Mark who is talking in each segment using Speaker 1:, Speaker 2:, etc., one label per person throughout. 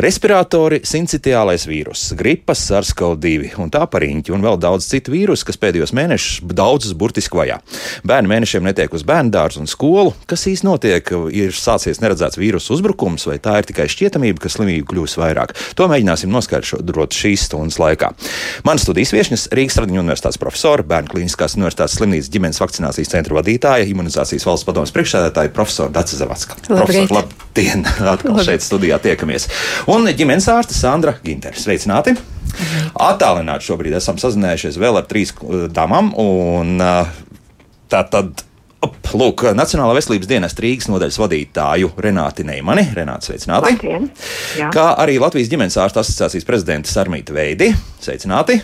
Speaker 1: Respiratori, sincitiālais vīruss, gripas, SARS-CoV-2 un tā pariņķi un vēl daudz citu vīrusu, kas pēdējos mēnešus daudzus burtiski vajā. Bērni mēnešiem netiek uz bērnu dārzu un skolu. Kas īsti notiek? Ir sācies neredzēts vīrusu uzbrukums, vai tā ir tikai šķietamība, ka slimību kļūs vairāk? To mēģināsim noskaidrot šīs stundas laikā. Mans studijas viesņas Rīgas Tradiņu universitātes profesora, Bērnu klīniskās universitātes slimnīcas ģimenes vakcinācijas centra vadītāja, imunizācijas valsts padomas priekšsēdētāja profesora Dace Zavacka. Profesor, labdien! Atkal Labi. šeit studijā tiekamies. Un ģimenes ārste Sandra Ginter. Sveicināti! Attālināti šobrīd esam sazinājušies vēl ar trīs uh, damām. Un, uh, tā tad Lūk, Nacionālā veselības dienas Rīgas nodaļas vadītāju Renāti Neimani. Renāti, sveicināti! Kā arī Latvijas ģimenes ārsta asociācijas prezidenta Sarmīta Veidi. Sveicināti!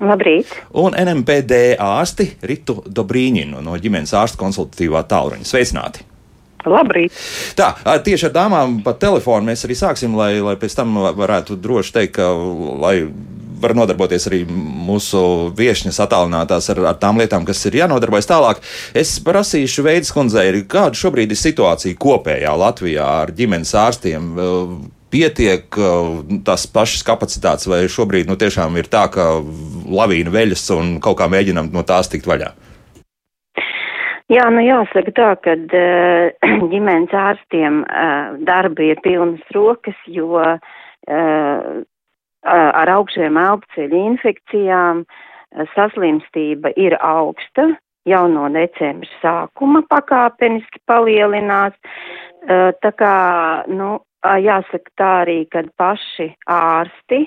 Speaker 2: Labrīt!
Speaker 1: Un NMPD ārsti Ritu Dobrīņinu no ģimenes ārsta konsultatīvā tālruņa. Sveicināti!
Speaker 2: Labrīt!
Speaker 1: Tā, tieši ar dāmām pa telefonu mēs arī sāksim, lai, lai pēc tam varētu droši teikt, ka, lai var nodarboties arī mūsu viesņas attālinātās ar, ar tām lietām, kas ir jānodarbojas tālāk. Es prasīšu Veidas kundzei, kāda šobrīd ir situācija kopējā Latvijā ar ģimenes ārstiem. Pietiek tās pašas kapacitātes, vai šobrīd nu, tiešām ir tā, ka lavīna veļas un kaut kā mēģinam no tās tikt vaļā?
Speaker 2: Jā, nu jāsaka tā, ka uh, ģimenes ārstiem uh, darba ir pilnas rokas, jo uh, ar augšējiem elpceļu infekcijām saslimstība ir augsta, jau no decembra sākuma pakāpeniski palielinās. Tā kā, nu, jāsaka tā arī, kad paši ārsti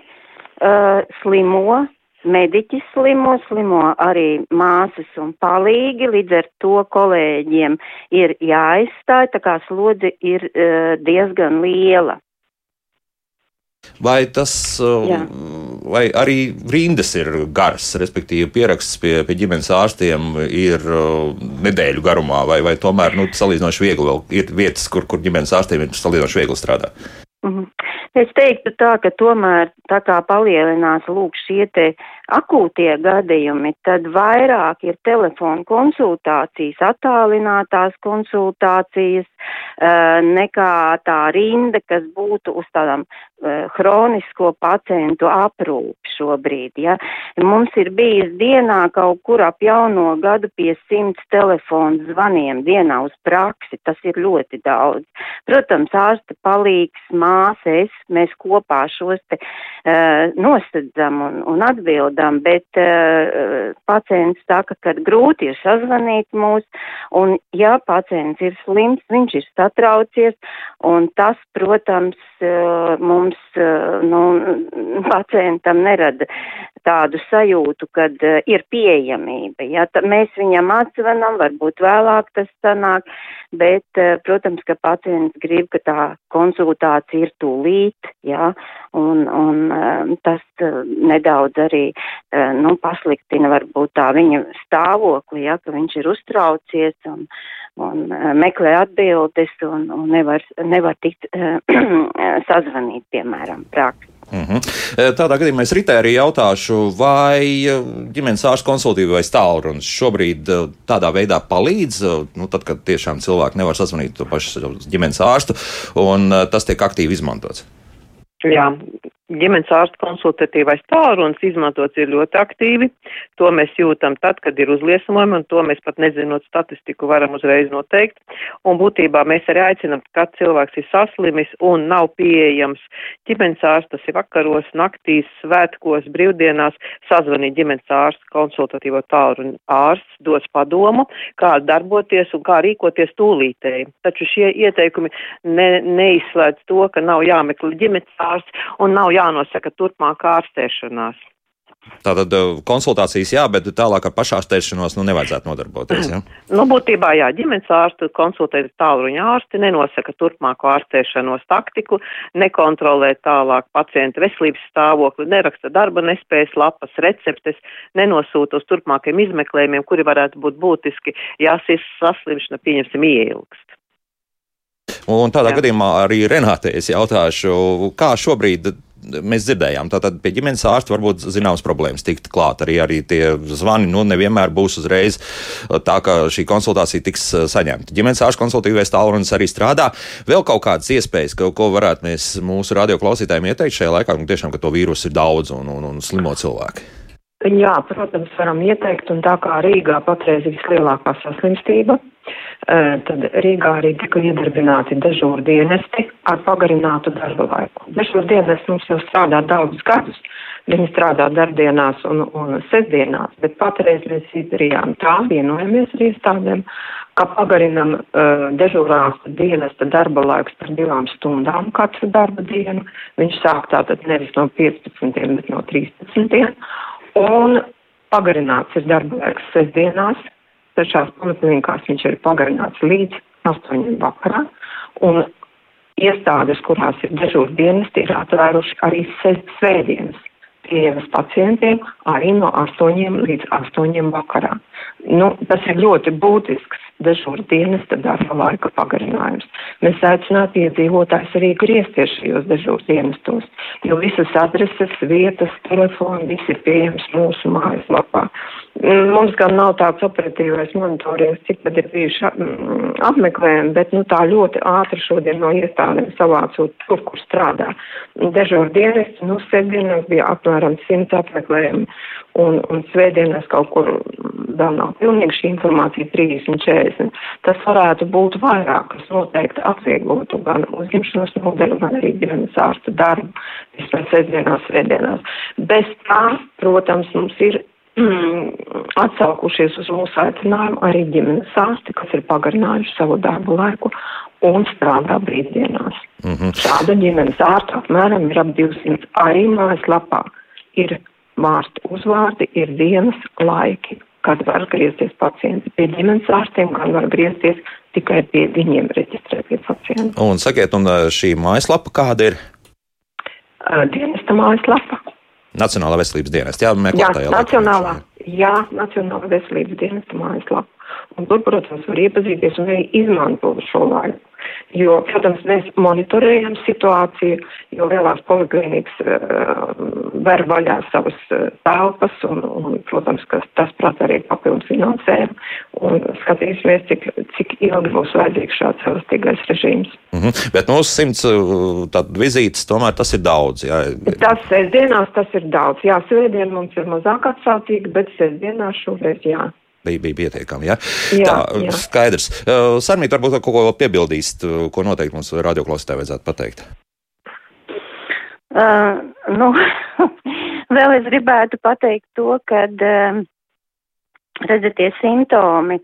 Speaker 2: slimo mediķis slimo, slimo arī māsas un palīgi, līdz ar to kolēģiem ir jāizstāj, tā kā slodze ir uh, diezgan liela.
Speaker 1: Vai tas, uh, Jā. vai arī rindas ir garas, respektīvi pieraksts pie, pie ģimenes ārstiem ir uh, nedēļu garumā, vai, vai tomēr nu, salīdzinoši viegli vēl ir vietas, kur, kur ģimenes ārstiem ir salīdzinoši viegli strādāt?
Speaker 2: Es teiktu tā, ka tomēr tā kā palielinās lūk šie te akūtie gadījumi, tad vairāk ir telefona konsultācijas, attālinātās konsultācijas, eh, nekā tā rinda, kas būtu uz tādām hronisko eh, pacientu aprūpi šobrīd. Ja. Mums ir bijis dienā kaut kur ap jauno gadu pie simts telefonu zvaniem dienā uz praksi, tas ir ļoti daudz. Protams, ārsta palīgs, māsa, es, mēs kopā šos te uh, nosedzam un, un atbildam, bet uh, pacients saka, ka grūti ir sazvanīt mūs, un ja pacients ir slims, viņš ir satraucies, un tas, protams, uh, mums eh, nu, pacientam nerada tādu sajūtu, kad uh, ir pieejamība. Ja, tā, mēs viņam atzvanam, varbūt vēlāk tas sanāk, bet, uh, protams, ka pacients grib, ka tā konsultācija ir tūlīt, ja, un, un uh, tas uh, nedaudz arī, uh, nu, pasliktina varbūt tā viņa stāvokli, ja, ka viņš ir uztraucies un, un uh, meklē atbildes un, un nevar, nevar tikt uh, sazvanīt, piemēram, praksi.
Speaker 1: Mm -hmm. Tādā gadījumā es Ritē arī jautāšu, vai ģimenes ārsta konsultīva vai tālrunis šobrīd tādā veidā palīdz, nu, tad, kad tiešām cilvēki nevar sazvanīt to pašu ģimenes ārstu, un tas tiek aktīvi izmantots.
Speaker 3: Jā, ģimenes ārsta konsultatīvais tālrunis izmantots ir ļoti aktīvi. To mēs jūtam tad, kad ir uzliesmojumi, un to mēs pat nezinot statistiku varam uzreiz noteikt. Un būtībā mēs arī aicinam, kad cilvēks ir saslimis un nav pieejams ģimenes ārstas ir vakaros, naktīs, svētkos, brīvdienās, sazvanīt ģimenes ārsta konsultatīvo tālruni ārsts, dos padomu, kā darboties un kā rīkoties tūlītēji. Taču šie ieteikumi ne, neizslēdz to, ka nav jāmeklē ģimenes ārsts un nav jā jānosaka turpmāk ārstēšanās.
Speaker 1: Tātad eh, konsultācijas jā, bet tālāk ar pašārstēšanos nu, nevajadzētu nodarboties. Ja?
Speaker 3: Nu, būtībā jā, ģimenes ārstu konsultēt tālruņa ārsti nenosaka turpmāko ārstēšanos taktiku, nekontrolē tālāk pacienta veselības stāvokli, neraksta darba nespējas lapas, receptes, nenosūta uz turpmākiem izmeklējumiem, kuri varētu būt būtiski, ja saslimšana, pieņemsim, ieilgst.
Speaker 1: Un tādā Jā. gadījumā arī Renātei es jautāšu, kā šobrīd mēs dzirdējām, tātad pie ģimenes ārsta varbūt zināmas problēmas tikt klāt. Arī, arī tie zvani nu, nevienmēr būs uzreiz tā, ka šī konsultācija tiks saņemta. Ģimenes ārsta konsultīvais tālrunis arī strādā. Vēl kaut kādas iespējas, ka, ko varētu mēs mūsu radioklausītājiem ieteikt šajā laikā, un tiešām, ka to vīrusu ir daudz un, un, un slimo cilvēki.
Speaker 4: Jā, protams, varam ieteikt, un tā kā Rīgā patreiz ir vislielākā saslimstība, tad Rīgā arī tika iedarbināti dežūra dienesti ar pagarinātu darba laiku. Dežūra dienesti mums jau strādā daudzus gadus. Viņi strādā darbdienās un, un sestdienās, bet patreiz mēs izdarījām tā, vienojamies ar iestādēm, ka pagarinam uh, dežūrās dienesta darba laiks par divām stundām katru darba dienu. Viņš sāk tātad nevis no 15, bet no 13. Un pagarināts ir darba laiks sestdienās, dažās poliklinikās viņš ir pagarināts līdz 8 vakarā, un iestādes, kurās ir dežūra dienesti, ir atvēruši arī svētdienas pieejamas pacientiem arī no 8 līdz 8 vakarā. Nu, tas ir ļoti būtisks dežūra dienesta darba laika pagarinājums. Mēs aicinātu iedzīvotājs arī griezties šajos dežūra dienestos, jo visas adreses, vietas, telefoni, viss ir pieejams mūsu mājaslapā. Mums gan nav tāds operatīvais monitorings, cik tad ir bijuši mm, apmeklējumi, bet nu, tā ļoti ātri šodien no iestādēm savācot tur, kur strādā. Dežūra dienests, nu, sēdienās bija apmēram 100 apmeklējumi, un, un svētdienās kaut kur vēl nav pilnīgi šī informācija 30, 40. Tas varētu būt vairāk, kas noteikti atvieglotu gan uzņemšanas nodeļu, gan arī ģimenes ārsta darbu, vismaz sestdienās, svētdienās. Bez tā, protams, mums ir atsaukušies uz mūsu aicinājumu arī ģimenes ārsti, kas ir pagarinājuši savu darbu laiku un strādā brīvdienās. Mm -hmm. Šāda ģimenes ārsta apmēram ir ap 200 arī mājaslapā. Ir vārstu uzvārdi, ir dienas laiki kad var griezties pacienti pie ģimenes ārstiem, gan var griezties tikai pie viņiem reģistrētie pacienti.
Speaker 1: Un sakiet, un šī mājaslapa kāda ir?
Speaker 4: Dienesta mājaslapa.
Speaker 1: Nacionālā veselības dienesta, jā,
Speaker 4: meklētājā. Jā, nacionālā, jā, Nacionālā veselības dienesta mājaslapa. Un tur, protams, var iepazīties un arī izmantot šo laiku. Jo, protams, mēs monitorējam situāciju, jo lielās poliklīnikas uh, ver vaļā savas uh, telpas un, un, protams, ka tas prasa arī papildus finansējumu un skatīsimies, cik, cik ilgi būs vajadzīgs šāds elastīgais režīms.
Speaker 1: Mm -hmm. Bet mūsu simts uh, vizītes tomēr tas ir daudz. Jā.
Speaker 4: Tas sestdienās tas ir daudz. Jā, svētdien mums ir mazāk atsaucīgi, bet sestdienās šoreiz jā
Speaker 1: bija, bija pietiekami. Ja? Jā, Tā, jā. skaidrs. Uh, Sarmīt, varbūt kaut ko piebildīst, ko noteikti mums radioklausītāji vajadzētu pateikt.
Speaker 2: Uh, nu, vēl es gribētu pateikt to, ka, um, redzat, tie simptomi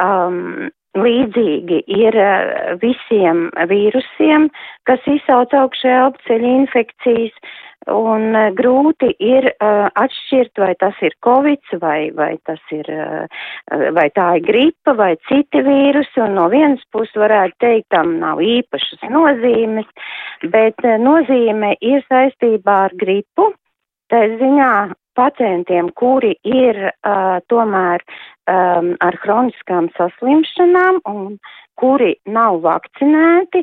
Speaker 2: um, līdzīgi ir uh, visiem vīrusiem, kas izsauc augšējā apceļa infekcijas, Un uh, grūti ir uh, atšķirt, vai tas ir covid, vai, vai, tas ir, uh, vai tā ir gripa, vai citi vīrusi. Un no vienas puses varētu teikt, tam nav īpašas nozīmes, bet uh, nozīme ir saistībā ar gripu. Tā ziņā pacientiem, kuri ir uh, tomēr um, ar hroniskām saslimšanām un kuri nav vakcinēti,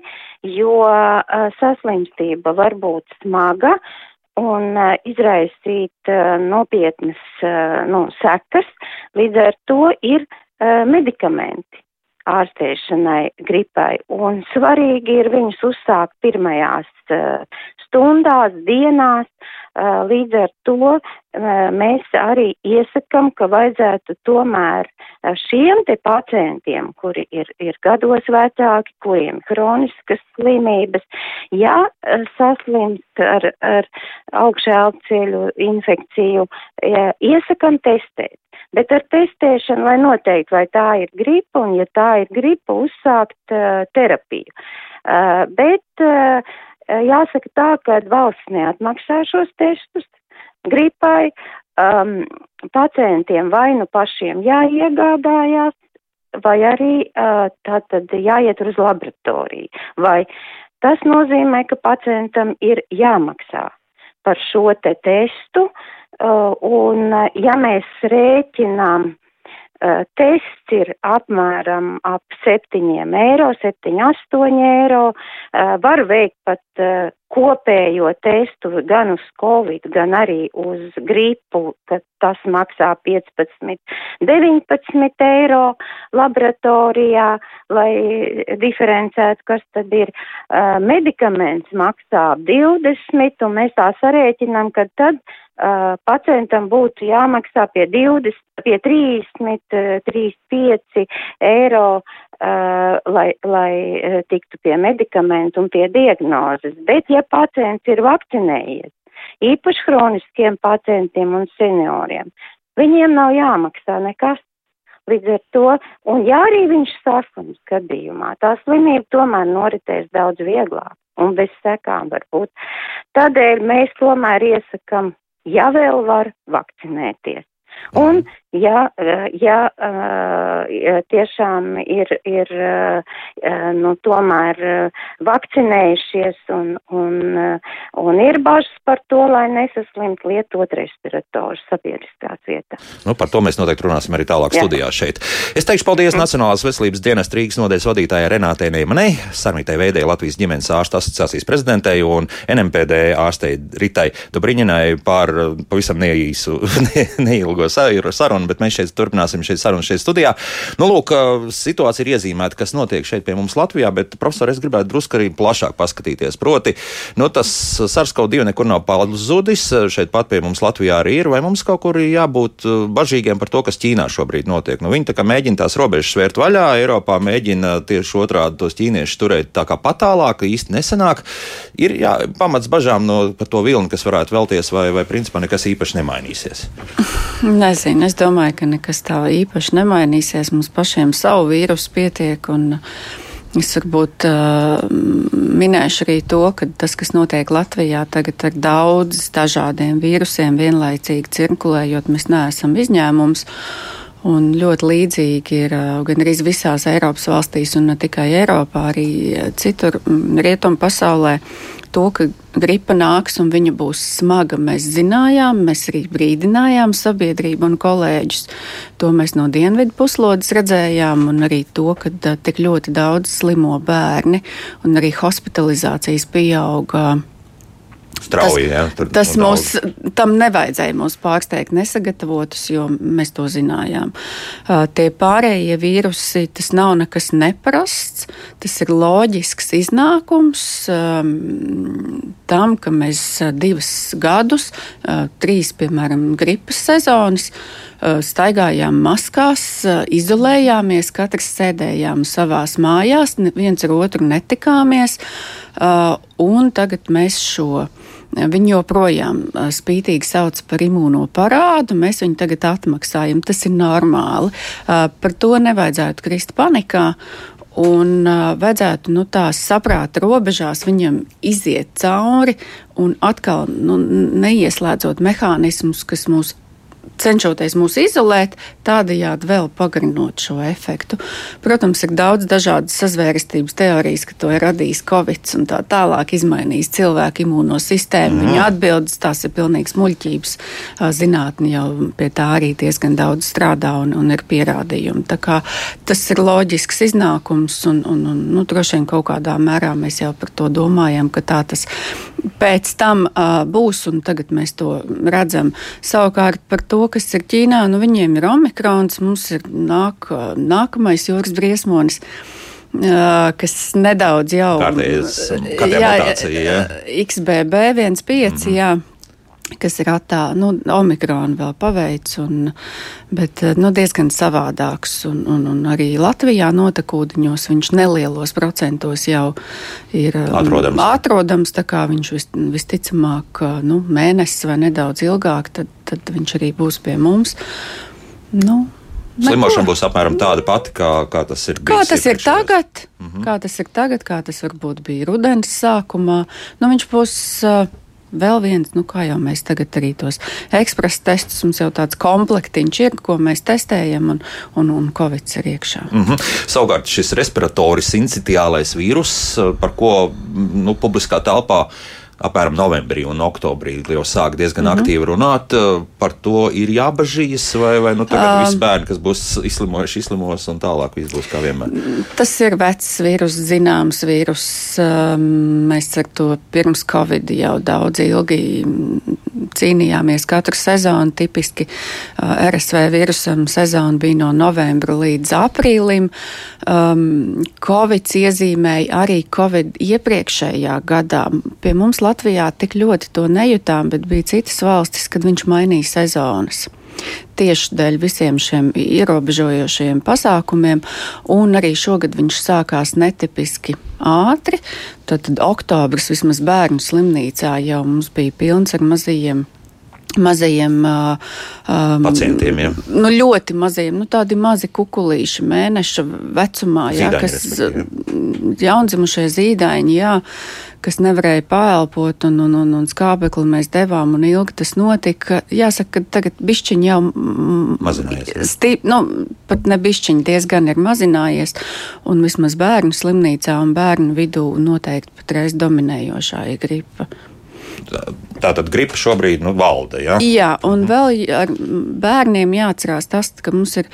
Speaker 2: jo uh, saslimstība var būt smaga, uh, un uh, izraisīt uh, nopietnas uh, nu, sekas. Līdz ar to ir medikamenti ārstēšanai gripai, un svarīgi ir viņus uzsākt pirmajās uh, stundās, dienās, uh, līdz ar to uh, mēs arī iesakam, ka vajadzētu tomēr šiem te pacientiem, kuri ir, ir gados vecāki, kuriem kroniskas slimības, ja saslimst ar, ar augšēlceļu infekciju, iesakam testēt. Bet ar testēšanu, lai noteikti, vai tā ir gripa, un ja tā ir gripa, uzsākt uh, terapiju. Uh, bet uh, jāsaka tā, ka valsts neatmaksā šos testus gripai, um, pacientiem vai nu pašiem jāiegādājās, vai arī uh, tātad jāiet uz laboratoriju. Vai tas nozīmē, ka pacientam ir jāmaksā par šo te testu, Uh, un uh, ja mēs rēķinām, uh, tests ir apmēram ap 7 eiro, 7, 8 eiro, var veikt pat kopējo testu gan uz covid, gan arī uz gripu, ka tas maksā 15, 19 eiro laboratorijā, lai diferencētu, kas tad ir. Uh, medikaments maksā 20, un mēs tā sarēķinām, ka tad uh, pacientam būtu jāmaksā pie 20, pie 30, 35 eiro lai, lai tiktu pie medikamentu un pie diagnozes. Bet, ja pacients ir vakcinējies, īpaši hroniskiem pacientiem un senioriem, viņiem nav jāmaksā nekas. Līdz ar to, un ja arī viņš saslims gadījumā, tā slimība tomēr noritēs daudz vieglāk un bez sekām varbūt. Tādēļ mēs tomēr iesakam, ja vēl var vakcinēties. Un, ja, ja tiešām ir, ir nu, tomēr vakcinējušies un, un, un ir bažas par to, lai nesaslimt lietot respiratoru sabiedriskās vietās.
Speaker 1: Nu, par to mēs noteikti runāsim arī tālāk Jā. studijā šeit. Es teikšu paldies Nacionālās veselības dienas Rīgas nodeļas vadītājai Renātei Neimanei, Sarmītai Veidē Latvijas ģimenes ārsta asociācijas prezidentei un NMPD ārstei Ritai Dobriņinai par pavisam neīsu, ne, neilgo sarunu, bet mēs šeit turpināsim šeit sarunu šeit studijā. Nu, lūk, situācija ir iezīmēta, kas notiek šeit pie mums Latvijā, bet, profesor, es gribētu drusku arī plašāk paskatīties. Proti, nu, tas SARS-CoV-2 nekur nav pazudis, šeit pat pie mums Latvijā arī ir, vai mums kaut kur jābūt bažīgiem par to, kas Ķīnā šobrīd notiek. Nu, viņi tā kā mēģina tās robežas svērt vaļā, Eiropā mēģina tieši otrādi tos ķīniešus turēt tā kā patālāk, īsti nesenāk. Ir jā, pamats bažām no, par to vilni, kas varētu vēlties, vai, vai principā nekas īpaši nemainīsies.
Speaker 5: Nezinu, es domāju, ka nekas tā īpaši nemainīsies. Mums pašiem savu vīrusu pietiek. Un, Es varbūt uh, minēšu arī to, ka tas, kas notiek Latvijā tagad ar daudz dažādiem vīrusiem vienlaicīgi cirkulējot, mēs neesam izņēmums. Un ļoti līdzīgi ir gan arī visās Eiropas valstīs, un ne tikai Eiropā, arī citur rietumu pasaulē to, ka gripa nāks un viņa būs smaga, mēs zinājām, mēs arī brīdinājām sabiedrību un kolēģus. To mēs no dienvidu puslodes redzējām, un arī to, ka tik ļoti daudz slimo bērni un arī hospitalizācijas pieauga
Speaker 1: strauji.
Speaker 5: Tas, ja, tur, tas mūs, tam nevajadzēja mūs pārsteigt nesagatavotus, jo mēs to zinājām. Uh, tie pārējie vīrusi, tas nav nekas neparasts, tas ir loģisks iznākums um, tam, ka mēs divus gadus, uh, trīs, piemēram, gripas sezonas, uh, staigājām maskās, izolējāmies, katrs sēdējām savās mājās, viens ar otru netikāmies, un tagad mēs šo Viņi joprojām spītīgi sauc par imūno parādu, mēs viņu tagad atmaksājam. Tas ir normāli. Par to nevajadzētu krist panikā. Un uh, vajadzētu nu, tās saprāta robežās viņam iziet cauri un atkal nu, neieslēdzot mehānismus, kas mūs cenšoties mūs izolēt, tādējādi vēl pagarinot šo efektu. Protams, ir daudz dažādas sazvērestības teorijas, ka to ir radījis Covid un tā tālāk izmainījis cilvēku imūno sistēmu. Mm. Viņa atbildes tās ir pilnīgs muļķības. Zinātni jau pie tā arī diezgan daudz strādā un, un ir pierādījumi. Tā kā tas ir loģisks iznākums un, un, un nu, droši vien kaut kādā mērā mēs jau par to domājam, ka tā tas pēc tam uh, būs un tagad mēs to redzam. Savukārt par to, kas ir Ķīnā, nu viņiem ir omikrons, mums ir nāk, nākamais jūras briesmonis. Kas nedaudz jau
Speaker 1: ir
Speaker 5: XBB 1,5. Mm -hmm. Jā kas ir attā, nu, omikrona vēl paveic, un, bet nu, diezgan savādāks. Un, un, un arī Latvijā notekūdeņos viņš nelielos procentos jau ir um,
Speaker 1: atrodams.
Speaker 5: atrodams tā kā viņš vis, visticamāk nu, mēnesis vai nedaudz ilgāk, tad, tad viņš arī būs pie mums. Nu,
Speaker 1: Slimošana būs apmēram tāda pati, kā, kā tas ir bijis.
Speaker 5: Kā tas ir tagad, mm -hmm. kā tas ir tagad, kā tas varbūt bija rudens sākumā. Nu, viņš būs uh, vēl viens, nu, kā jau mēs tagad arī tos ekspresa testus, mums jau tāds komplektiņš ir, ko mēs testējam, un, un, un Covid ir iekšā.
Speaker 1: Mm -hmm. Savukārt šis respiratoris incitiālais vīrus, par ko nu, publiskā telpā apmēram novembrī un oktobrī jau sāk diezgan mm -hmm. aktīvi runāt. Uh, Par to ir jābažīs, vai, vai nu tagad um, visi bērni, kas būs izslimojuši, izslimos un tālāk viss būs kā vienmēr.
Speaker 5: Tas ir vecs vīrus, zināms vīrus. Um, Mēs ar to pirms Covid jau daudz ilgi cīnījāmies katru sezonu. Tipiski uh, RSV vīrusam sezona bija no novembra līdz aprīlim. Um, Covid iezīmēja arī Covid iepriekšējā gadā. Pie mums Latvijā tik ļoti to nejūtām, bet bija citas valstis, kad viņš mainīja sezonas. Tieši dēļ visiem šiem ierobežojošiem pasākumiem, un arī šogad viņš sākās netipiski ātri. Tad, tad oktobris vismaz bērnu slimnīcā jau mums bija pilns ar mazajiem mazajiem um,
Speaker 1: Pacientiem, ja.
Speaker 5: nu, ļoti maziem, nu, tādi mazi kukulīši, mēneša vecumā, jā,
Speaker 1: Zīdaiņi,
Speaker 5: kas
Speaker 1: respektīvi,
Speaker 5: jaundzimušie zīdaiņi, jā, kas nevarēja paelpot, un, un, un, un skābekli mēs devām, un ilgi tas notika. Jāsaka, ka tagad bišķiņi jau
Speaker 1: Mazinājies.
Speaker 5: Stīp, nu, pat ne bišķiņi diezgan ir mazinājies, un vismaz bērnu slimnīcā un bērnu vidū noteikti patreiz dominējošā ir gripa.
Speaker 1: Tā tad gripa šobrīd nu, valda. Ja?
Speaker 5: Jā, un vēl ar bērniem jāatcerās tas, ka mums ir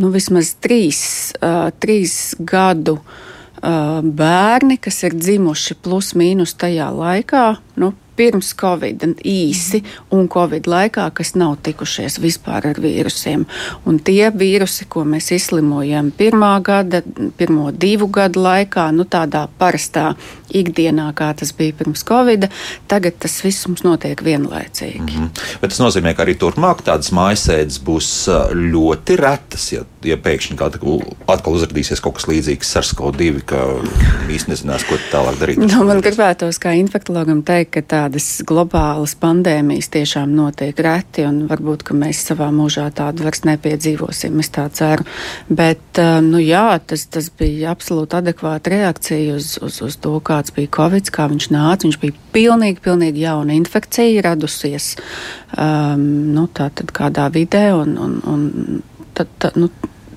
Speaker 5: nu, vismaz trīs, uh, trīs gadu uh, bērni, kas ir dzimuši plus mīnus tajā laikā. Nu, Pirms Covid īsi un Covid laikā, kas nav tikušies vispār ar vīrusiem. Un tie vīrusi, ko mēs izslimojam pirmā gada, pirmo divu gadu laikā, nu tādā parastā ikdienā, kā tas bija pirms Covid, tagad tas viss mums notiek vienlaicīgi. Mm
Speaker 1: Mhm. Bet tas nozīmē, ka arī turpmāk tādas mājasēdes būs ļoti retas. Ja, ja pēkšņi kā atkal uzrādīsies kaut kas līdzīgs ar SCO2, ka īstenībā nezinās, ko tālāk darīt.
Speaker 5: Nu, man gribētos, kā infektuologam, teikt, ka tādas globālas pandēmijas tiešām notiek reti, un varbūt mēs savā mūžā tādu vairs nepiedzīvosim. Es tā ceru. Bet nu, jā, tas, tas bija absolūti adekvāta reakcija uz, uz, uz to, kāds bija Covid, kā viņš nāca. Viņš bija pilnīgi, pilnīgi jauna infekcija radusies um, nu, tātad kādā vidē. Un, un, un, tad, tad, nu,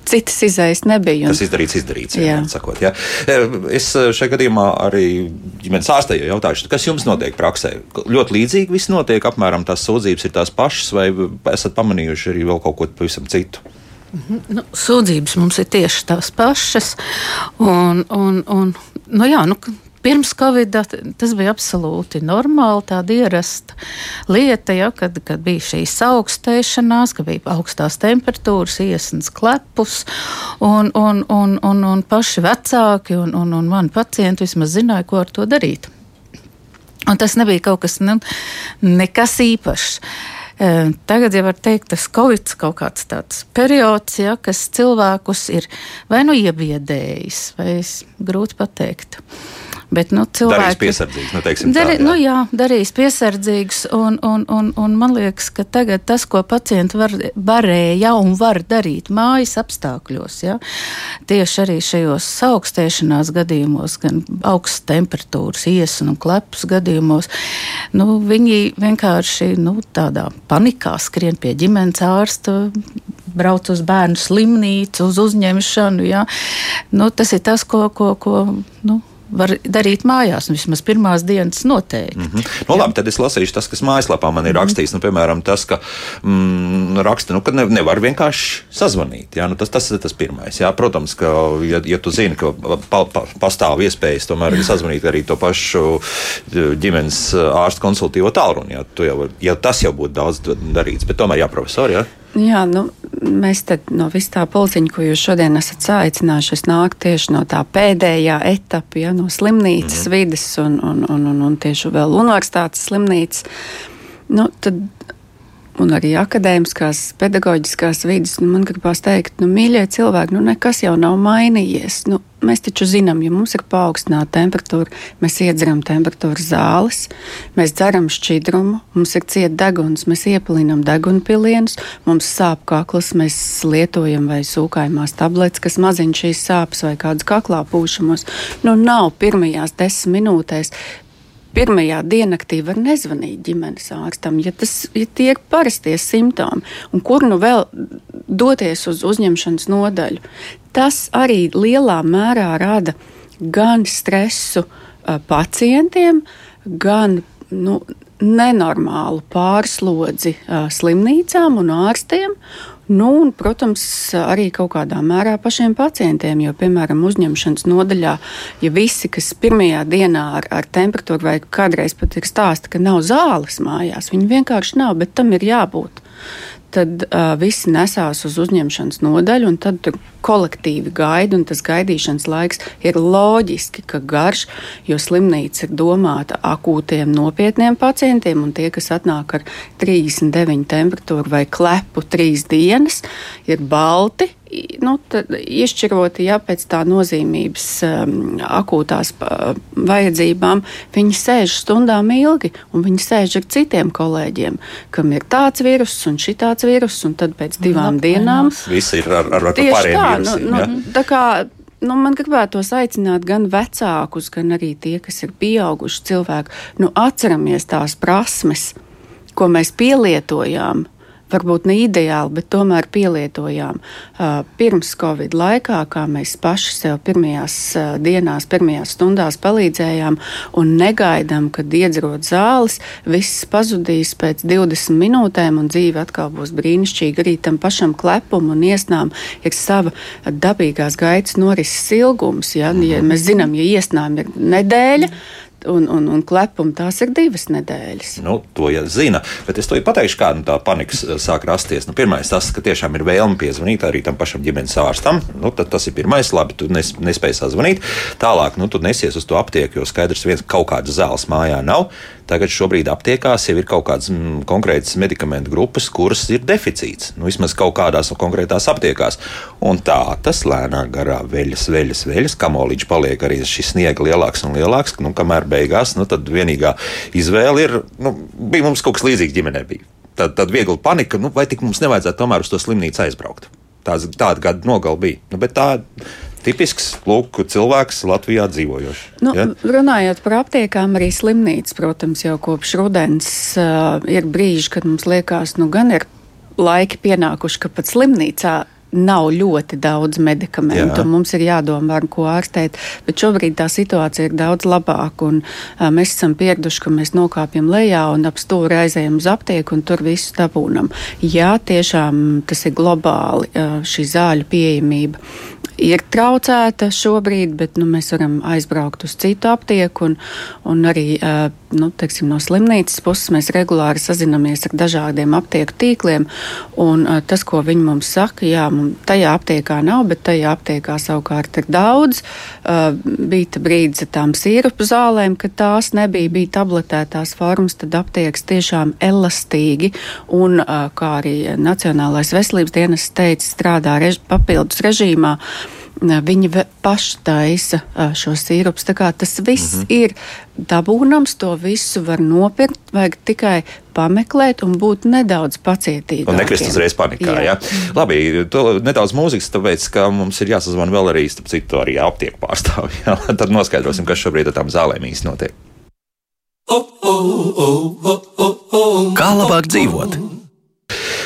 Speaker 5: citas izējas nebija.
Speaker 1: Tas izdarīts, izdarīts. Jā. Jā. Sakot, jā. Es šajā gadījumā arī ģimenes ārstē jautāšu, kas jums notiek praksē? Ļoti līdzīgi viss notiek, apmēram tās sūdzības ir tās pašas, vai esat pamanījuši arī vēl kaut ko pavisam citu?
Speaker 6: Nu, sūdzības mums ir tieši tās pašas. Un, un, un, nu jā, nu, Pirms Covid tas bija absolūti normāli, tāda ierasta lieta, ja, kad, kad bija šīs augstēšanās, ka bija augstās temperatūras, iesnas klepus, un, un, un, un, un paši vecāki un, un, un mani pacienti vismaz zināja, ko ar to darīt. Un tas nebija kaut kas, nu, īpašs. Tagad jau var teikt, tas Covid kaut kāds tāds periods, ja, kas cilvēkus ir vai nu iebiedējis, vai grūti pateikt. Bet, nu, cilvēki,
Speaker 1: darīs piesardzīgus, nu, teiksim,
Speaker 6: darī,
Speaker 1: tā, jā.
Speaker 6: nu, jā, darīs piesardzīgus, un, un, un, un man liekas, ka tagad tas, ko pacienti var, varēja un var darīt mājas apstākļos, ja, tieši arī šajos augstēšanās gadījumos, gan augstas temperatūras, iesnu un klepus gadījumos, nu, viņi vienkārši nu, tādā panikā skrien pie ģimenes ārsta brauc uz bērnu slimnīcu, uz uzņemšanu. Ja? Nu, tas ir tas, ko, ko, ko nu, var darīt mājās, un vismaz pirmās dienas noteikti. Mm
Speaker 1: -hmm. nu, labi, tad es lasīšu tas, kas mājaslapā man ir mm -hmm. rakstīts. Nu, piemēram, tas, ka mm, raksta, nu, ka ne, nevar vienkārši sazvanīt. Jā, nu, tas, tas ir tas pirmais. Jā, protams, ka, ja, ja tu zini, ka pa, pa, pastāv iespējas tomēr sazvanīt arī to pašu ģimenes ārstu konsultīvo tālruni, jā, jau, ja tas jau būtu daudz darīts, bet tomēr jā, profesori. Jā.
Speaker 5: Jā, nu, mēs no vis tā pulciņa, ko jūs šodien esat saicinājuši, nāk tieši no tā pēdējā etapa, ja, no slimnīcas mm -hmm. vidas un, un, un, un, un tieši vēl universitātes slimnīcas. Nu, tad, un arī akadēmiskās, pedagoģiskās vidas, nu, man gribās teikt, nu, mīļie cilvēki, nu, nekas jau nav mainījies. Nu, mēs taču zinām, ja mums ir paaugstināta temperatūra, mēs iedzeram temperatūras zāles, mēs dzeram šķidrumu, mums ir cieta deguns, mēs iepilinam degunpilienus, mums sāp kakls, mēs lietojam vai sūkājumās tabletes, kas mazina šīs sāpes vai kādus kaklā pūšamos. Nu, nav pirmajās desmit minūtēs pirmajā diennaktī var nezvanīt ģimenes ārstam, ja, tas, ja tie ir parastie simptomi, un kur nu vēl doties uz uzņemšanas nodaļu. Tas arī lielā mērā rada gan stresu uh, pacientiem, gan nu, nenormālu pārslodzi uh, slimnīcām un ārstiem. Nu, un, protams, arī kaut kādā mērā pašiem pacientiem, jo, piemēram, uzņemšanas nodaļā, ja visi, kas pirmajā dienā ar, ar temperatūru vai kādreiz pat ir stāsta, ka nav zāles mājās, viņi vienkārši nav, bet tam ir jābūt. Tad uh, visi nesās uz uzņemšanas nodaļu, un tad tur kolektīvi gaida, un tas gaidīšanas laiks ir loģiski, ka garš, jo slimnīca ir domāta akūtiem, nopietniem pacientiem, un tie, kas atnāk ar 39 temperatūru vai klepu trīs dienas, ir balti, nu, izšķiroti ja, pēc tā nozīmības um, akūtās uh, vajadzībām, viņi sēž stundām ilgi, un viņi sēž ar citiem kolēģiem, kam ir tāds vīrus un šitāds vīrus, un tad pēc divām Labi, dienām
Speaker 1: viss ir ar, ar, ar pārējiem tā, vīrusiem. Nu,
Speaker 5: nu, ja? tā kā, nu, man gribētos aicināt gan vecākus, gan arī tie, kas ir pieauguši cilvēki. Nu, atceramies tās prasmes, ko mēs pielietojām varbūt ne ideāli, bet tomēr pielietojām pirms Covid laikā, kā mēs paši sev pirmajās dienās, pirmajās stundās palīdzējām un negaidām, kad iedzerot zāles, viss pazudīs pēc 20 minūtēm un dzīve atkal būs brīnišķīga. Arī tam pašam klepum un iesnām ir sava dabīgās gaitas norises ilgums. Ja, ja mēs zinām, ja iesnām ir nedēļa, un, un, un klepuma tās ir divas nedēļas.
Speaker 1: Nu, to jau zina, bet es to jau pateikšu, kā nu, tā panikas eh, sāk rasties. Nu, pirmais, tas, ka tiešām ir vēlme piezvanīt arī tam pašam ģimenes ārstam. Nu, tas ir pirmais, labi, tu nes, nespēji sazvanīt. Tālāk, nu, tu nesies uz to aptieku, jo skaidrs, viens kaut kādas zāles mājā nav. Tagad šobrīd aptiekās jau ir kaut kādas mm, konkrētas medikamentu grupas, kuras ir deficīts. Nu, vismaz kaut kādās konkrētās aptiekās. Un tā tas lēnāk garā veļas, veļas, veļas, kamolīdž paliek arī šis sniegs lielāks un lielāks. Nu, kamēr beigās, nu, tad vienīgā izvēle ir, nu, bija mums kaut kas līdzīgs ģimenē. Bija. Tad, tad viegli panika, nu, vai tik mums nevajadzētu tomēr uz to slimnīcu aizbraukt. Tāds, tāda gada nogala bija. Nu, tā tipisks lūk, cilvēks Latvijā dzīvojošs.
Speaker 5: Nu, ja? Runājot par aptiekām, arī slimnīca, protams, jau kopš rudens uh, ir brīži, kad mums liekas, nu gan ir laiki pienākuši, ka pat slimnīcā nav ļoti daudz medikamentu. Mums ir jādomā, ar ko ārstēt. Bet šobrīd tā situācija ir daudz labāka. Un, uh, mēs esam pieraduši, ka mēs nokāpjam lejā un ap stūri aizējam uz aptieku un tur visu dabūnam. Jā, tiešām tas ir globāli uh, šī zāļu pieejamība ir traucēta šobrīd, bet nu, mēs varam aizbraukt uz citu aptieku. Un, un arī nu, teiksim, no slimnīcas puses mēs regulāri sazinamies ar dažādiem aptieku tīkliem. Un, tas, ko viņi mums saka, jā, mums tajā aptiekā nav, bet tajā aptiekā savukārt ir daudz. Bija brīdis ar tām sīrupu zālēm, kad tās nebija, bija tabletētās formas, tad aptiekas tiešām elastīgi un, kā arī Nacionālais veselības dienas teica, strādā rež papildus režīmā. Viņi paši taisa šo sīrupu. Tas viss mm -hmm. ir dabūnams, to visu var nopirkt. Vajag tikai pameklēt un būt nedaudz pacietīgākiem.
Speaker 1: Un nekrist uzreiz panikā. Jā. Jā. Labi, to nedaudz mūzikas, tāpēc, ka mums ir jāsazvan vēl arī, starp citu, arī aptieku pārstāvji. Tad noskaidrosim, kas šobrīd ar tām zālēm īsti notiek. Kā labāk dzīvot?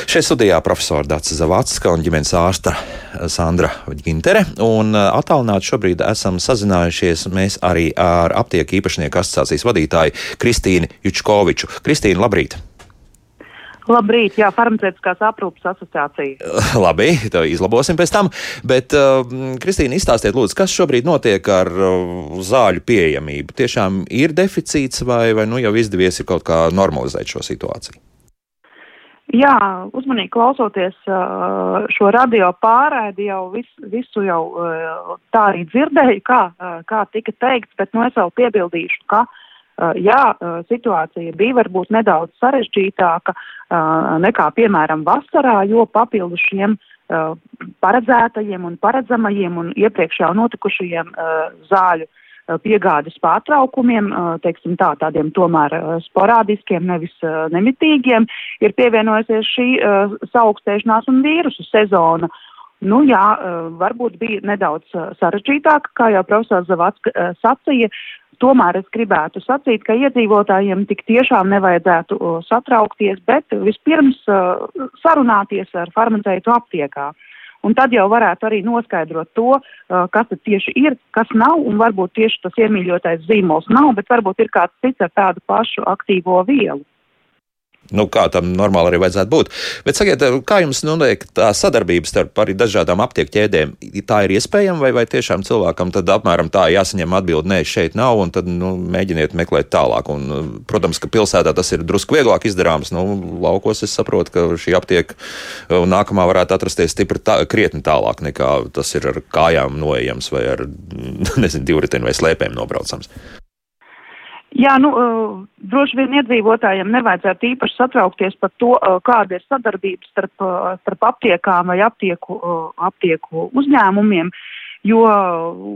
Speaker 1: Šeit studijā profesora Dārsa Zavacka un ģimenes ārsta Sandra Gintere. Un attālināti šobrīd esam sazinājušies mēs arī ar aptieku īpašnieku asociācijas vadītāju Kristīnu Jučkoviču. Kristīna, labrīt!
Speaker 7: Labrīt, jā, farmaceitiskās aprūpas asociācija.
Speaker 1: Labi, to izlabosim pēc tam. Bet, uh, Kristīna, izstāstiet, lūdzu, kas šobrīd notiek ar uh, zāļu pieejamību? Tiešām ir deficīts vai, vai nu jau izdevies ir kaut kā normalizēt šo situāciju?
Speaker 7: Jā, uzmanīgi klausoties šo radio pārēdi, jau vis, visu jau tā arī dzirdēju, kā, kā tika teikts, bet nu es vēl piebildīšu, ka jā, situācija bija varbūt nedaudz sarežģītāka nekā, piemēram, vasarā, jo papildus šiem paredzētajiem un paredzamajiem un iepriekš jau notikušajiem zāļu piegādes pārtraukumiem, eh, teiksim tā, tādiem tomēr eh, sporādiskiem, nevis nemitīgiem, ir pievienojusies šī saaugstēšanās un vīrusu sezona. Nu jā, varbūt bija nedaudz sarežģītāk, kā jau profesors Zavats sacīja, tomēr es gribētu sacīt, ka iedzīvotājiem tik tiešām nevajadzētu satraukties, bet vispirms sarunāties ar farmaceitu aptiekā. Un tad jau varētu arī noskaidrot to, kas tad tieši ir, kas nav, un varbūt tieši tas iemīļotais zīmols nav, bet varbūt ir kāds cits ar tādu pašu aktīvo vielu.
Speaker 1: Nu, kā tam normāli arī vajadzētu būt. Bet sakiet, kā jums nu, liek, tā sadarbība starp arī dažādām aptieku ķēdēm, tā ir iespējama vai, vai tiešām cilvēkam tad apmēram tā jāsaņem atbildi, nē, šeit nav, un tad nu, mēģiniet meklēt tālāk. Un, protams, ka pilsētā tas ir drusku vieglāk izdarāms. Nu, laukos es saprotu, ka šī aptieka nākamā varētu atrasties stipri tā, krietni tālāk nekā tas ir ar kājām noejams vai ar, nezinu, divriteni vai slēpēm nobraucams.
Speaker 7: Jā, nu, uh, droši vien iedzīvotājiem nevajadzētu īpaši satraukties par to, uh, kāda ir sadarbība starp, uh, starp aptiekām vai aptieku, aptieku uzņēmumiem, jo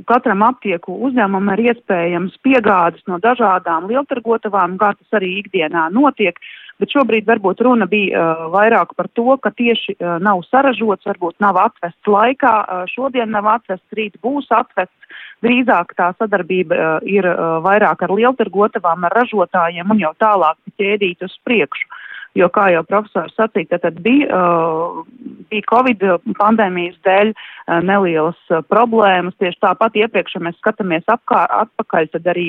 Speaker 7: katram aptieku uzņēmumam ir iespējams piegādes no dažādām lieltargotavām, kā tas arī ikdienā notiek. Bet šobrīd varbūt runa bija uh, vairāk par to, ka tieši uh, nav saražots, varbūt nav atvests laikā, uh, šodien nav atvests, rīt būs atvests Drīzāk tā sadarbība uh, ir uh, vairāk ar lieltargotavām, ar ražotājiem un jau tālāk ķēdīt uz priekšu. Jo, kā jau profesors sacīja, tad bija, uh, bija Covid pandēmijas dēļ nelielas problēmas. Tieši tāpat iepriekš, ja mēs skatāmies apkār, atpakaļ, tad arī